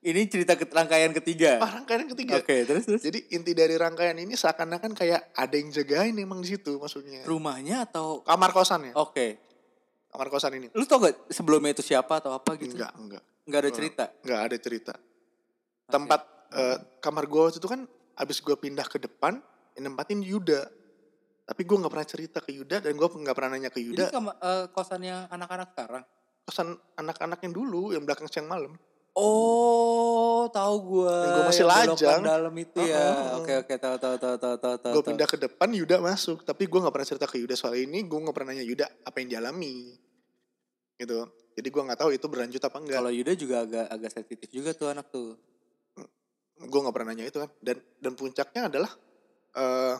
Ini cerita ke rangkaian ketiga. ah, rangkaian ketiga Oke, terus terus. jadi inti dari rangkaian ini seakan-akan kayak ada yang jagain emang di situ maksudnya Rumahnya atau kamar kosan ya Oke. kamar kosan ini Lu tau gak sebelumnya itu siapa atau apa gitu? enggak enggak Nggak ada cerita. nggak ada cerita tempat eh, kamar gue waktu itu kan abis gue pindah ke depan yang nempatin Yuda tapi gue nggak pernah cerita ke Yuda dan gue nggak pernah nanya ke Yuda kama- eh, kosan yang anak-anak sekarang. Kosan anak-anak yang dulu yang belakang siang malam Oh, tahu. Yang gua masih Yang lajang. dalam itu ya. Heeh. Oke, oke, tahu tahu tahu tahu tahu tahu. gue pindah ke depan Yuda masuk tapi gue nggak pernah cerita ke Yuda soal ini gue nggak pernah nanya Yuda apa yang dialami gitu jadi gue nggak tahu itu berlanjut apa enggak Kalau Yuda juga agak agak sensitif juga tuh anak tuh. gue nggak pernah nanya itu kan dan dan puncaknya adalah eh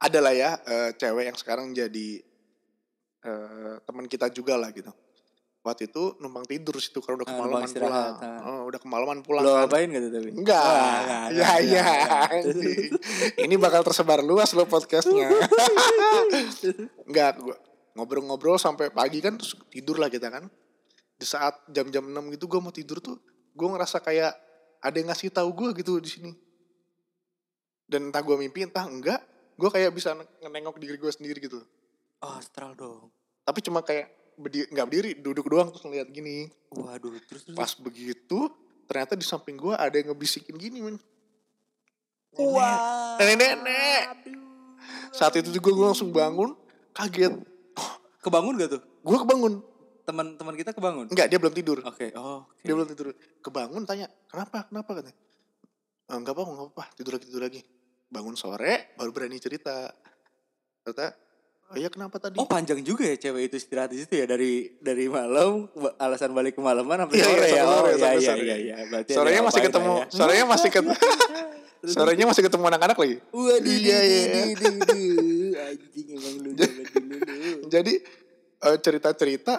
adalah ya eh, cewek yang sekarang jadi eh teman kita juga lah gitu. Waktu itu numpang tidur situ karena udah Ah, kemalaman pulang. ah. Oh, udah kemalaman pulang Lo kan. apain gitu tapi? enggak. Wah, enggak, ya enggak, ya anjing. ini bakal tersebar luas lo podcastnya. [laughs] Enggak gua ngobrol-ngobrol sampai pagi kan terus tidur lah kita kan. Di saat jam-jam 6 gitu gue mau tidur tuh gue ngerasa kayak ada yang ngasih tahu gue gitu di sini. Dan entah gue mimpi entah enggak gue kayak bisa nengok diri gue sendiri gitu. Oh, astral dong. Tapi cuma kayak berdiri nggak berdiri duduk doang terus ngeliat gini. Waduh, terus terus. pas begitu ternyata di samping gue ada yang ngebisikin gini men. Wah. nenek-nenek saat itu juga gue langsung bangun kaget. Kebangun gak tuh? gue kebangun. Teman-teman kita kebangun? enggak dia belum tidur. Oke, oh. oke. dia belum tidur. Kebangun tanya kenapa? Kenapa? katanya. "Eh, enggak apa enggak apa tidur lagi tidur lagi. Bangun sore baru berani cerita. Kata oh iya kenapa tadi Oh panjang juga ya cewek itu istirahat di situ ya dari dari malam alasan balik ke malaman sampai Iya, iya, sore ya. Oh sore, iya sampai iya sore. iya iya. Berarti sorenya masih ketemu ya. sorenya masih ketemu [laughs] sorenya masih ketemu anak-anak lagi Waduh, Iya, iya. anjing emang lu dulu jadi eh, cerita-cerita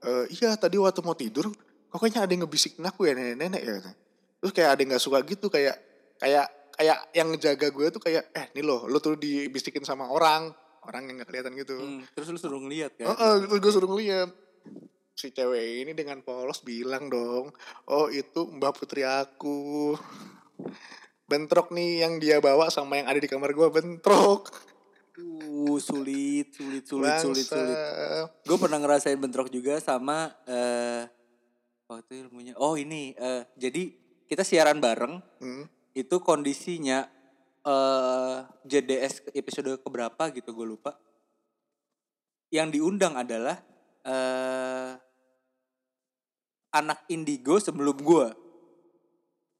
eh, iya tadi waktu mau tidur kok kayaknya ada yang ngebisikin aku ya nenek-nenek ya terus kayak ada yang nggak suka gitu kayak kayak kayak yang ngejaga gue tuh kayak eh nih loh lo tuh dibisikin sama orang orang yang nggak kelihatan gitu Hmm, terus lu suruh ngeliat kan? Heeh, terus gue suruh ngeliat si cewek ini dengan polos bilang dong oh itu mbak putri aku bentrok nih yang dia bawa sama yang ada di kamar gue bentrok Uh, sulit, sulit, sulit, sulit, Bangsa. sulit. Gue pernah ngerasain bentrok juga sama eh waktu ilmunya. Oh ini, eh jadi kita siaran bareng. Hmm. Itu kondisinya eh JDS episode keberapa gitu gue lupa. Yang diundang adalah eh anak indigo sebelum gue.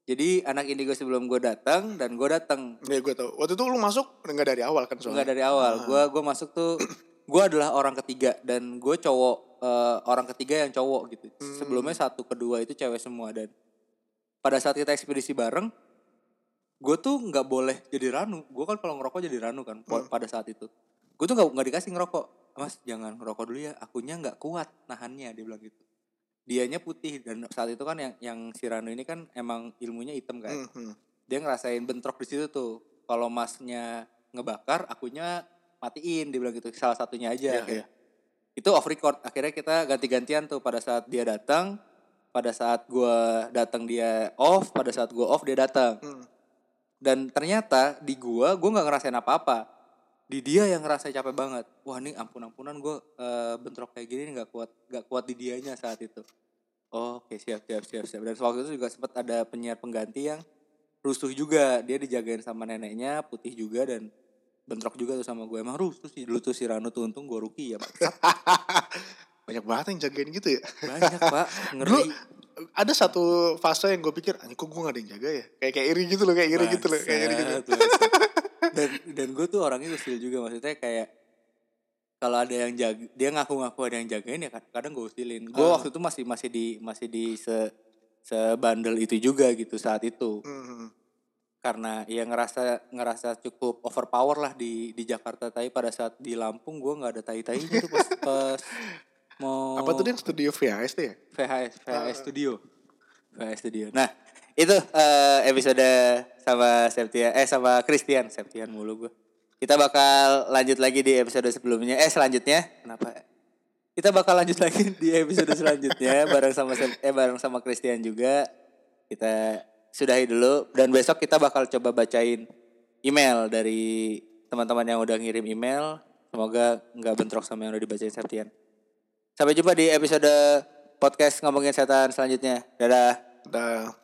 Jadi anak indigo sebelum gue datang dan gue datang Ya gue tau. Waktu itu lu masuk nggak dari awal kan soalnya. Enggak dari awal. Gua gua masuk tuh gua adalah orang ketiga dan gue cowok eh, orang ketiga yang cowok gitu. Sebelumnya satu kedua itu cewek semua dan pada saat kita ekspedisi bareng gue tuh nggak boleh jadi ranu. Gue kan kalau ngerokok jadi ranu kan po- pada saat itu. Gue tuh nggak nggak dikasih ngerokok. Mas jangan ngerokok dulu ya. Akunya nggak kuat nahannya dia bilang gitu. Dianya putih dan saat itu kan yang yang si Ranu ini kan emang ilmunya hitam kan Hmm, hmm. dia ngerasain bentrok di situ tuh kalau masnya ngebakar akunya matiin dia bilang gitu salah satunya aja Iya, akhirnya. itu off record akhirnya kita ganti-gantian tuh pada saat dia datang pada saat gua datang dia off pada saat gua off dia datang Hmm. Dan ternyata di gua gua nggak ngerasain apa-apa. Di dia yang ngerasa capek banget. Wah ini ampun ampunan gua eh, bentrok kayak gini nggak kuat nggak kuat di dianya saat itu. Oh, oke siap siap siap siap. Dan waktu itu juga sempat ada penyiar pengganti yang rusuh juga. Dia dijagain sama neneknya putih juga dan bentrok juga tuh sama gue emang rusuh sih. Dulu tuh si Rano tuh untung gue ruki ya. [laughs] Banyak banget yang jagain gitu ya. banyak pak [laughs] Dulu ngeri ada satu fase yang gue pikir, anjing kok gue gak ada yang jaga ya. Kayak kayak iri gitu loh, kayak iri gitu loh, kayak iri gitu. [laughs] Dan dan gue tuh orangnya usil juga maksudnya kayak kalau ada yang jaga dia ngaku-ngaku ada yang jagain ya kad- kadang gue usilin gue Ah. waktu itu masih masih di masih di se sebandel itu juga gitu saat itu Hmm. karena ya ngerasa ngerasa cukup overpower lah di di Jakarta tapi pada saat di Lampung gue nggak ada tai tai gitu pas, pas mau Apa tuh dia studio VHS tuh ya? VHS VHS Studio. VHS Studio. Nah itu eh, episode sama Septian eh sama Christian. Septian mulu gue kita bakal lanjut lagi di episode sebelumnya. Eh selanjutnya. Kenapa? Kita bakal lanjut lagi di episode selanjutnya [laughs] bareng sama eh bareng sama Christian juga. Kita sudahi dulu. Dan besok kita bakal coba bacain email dari teman-teman yang udah ngirim email. Semoga nggak bentrok sama yang udah dibacain Septian sampai jumpa di episode podcast ngomongin setan selanjutnya. Dadah. Udah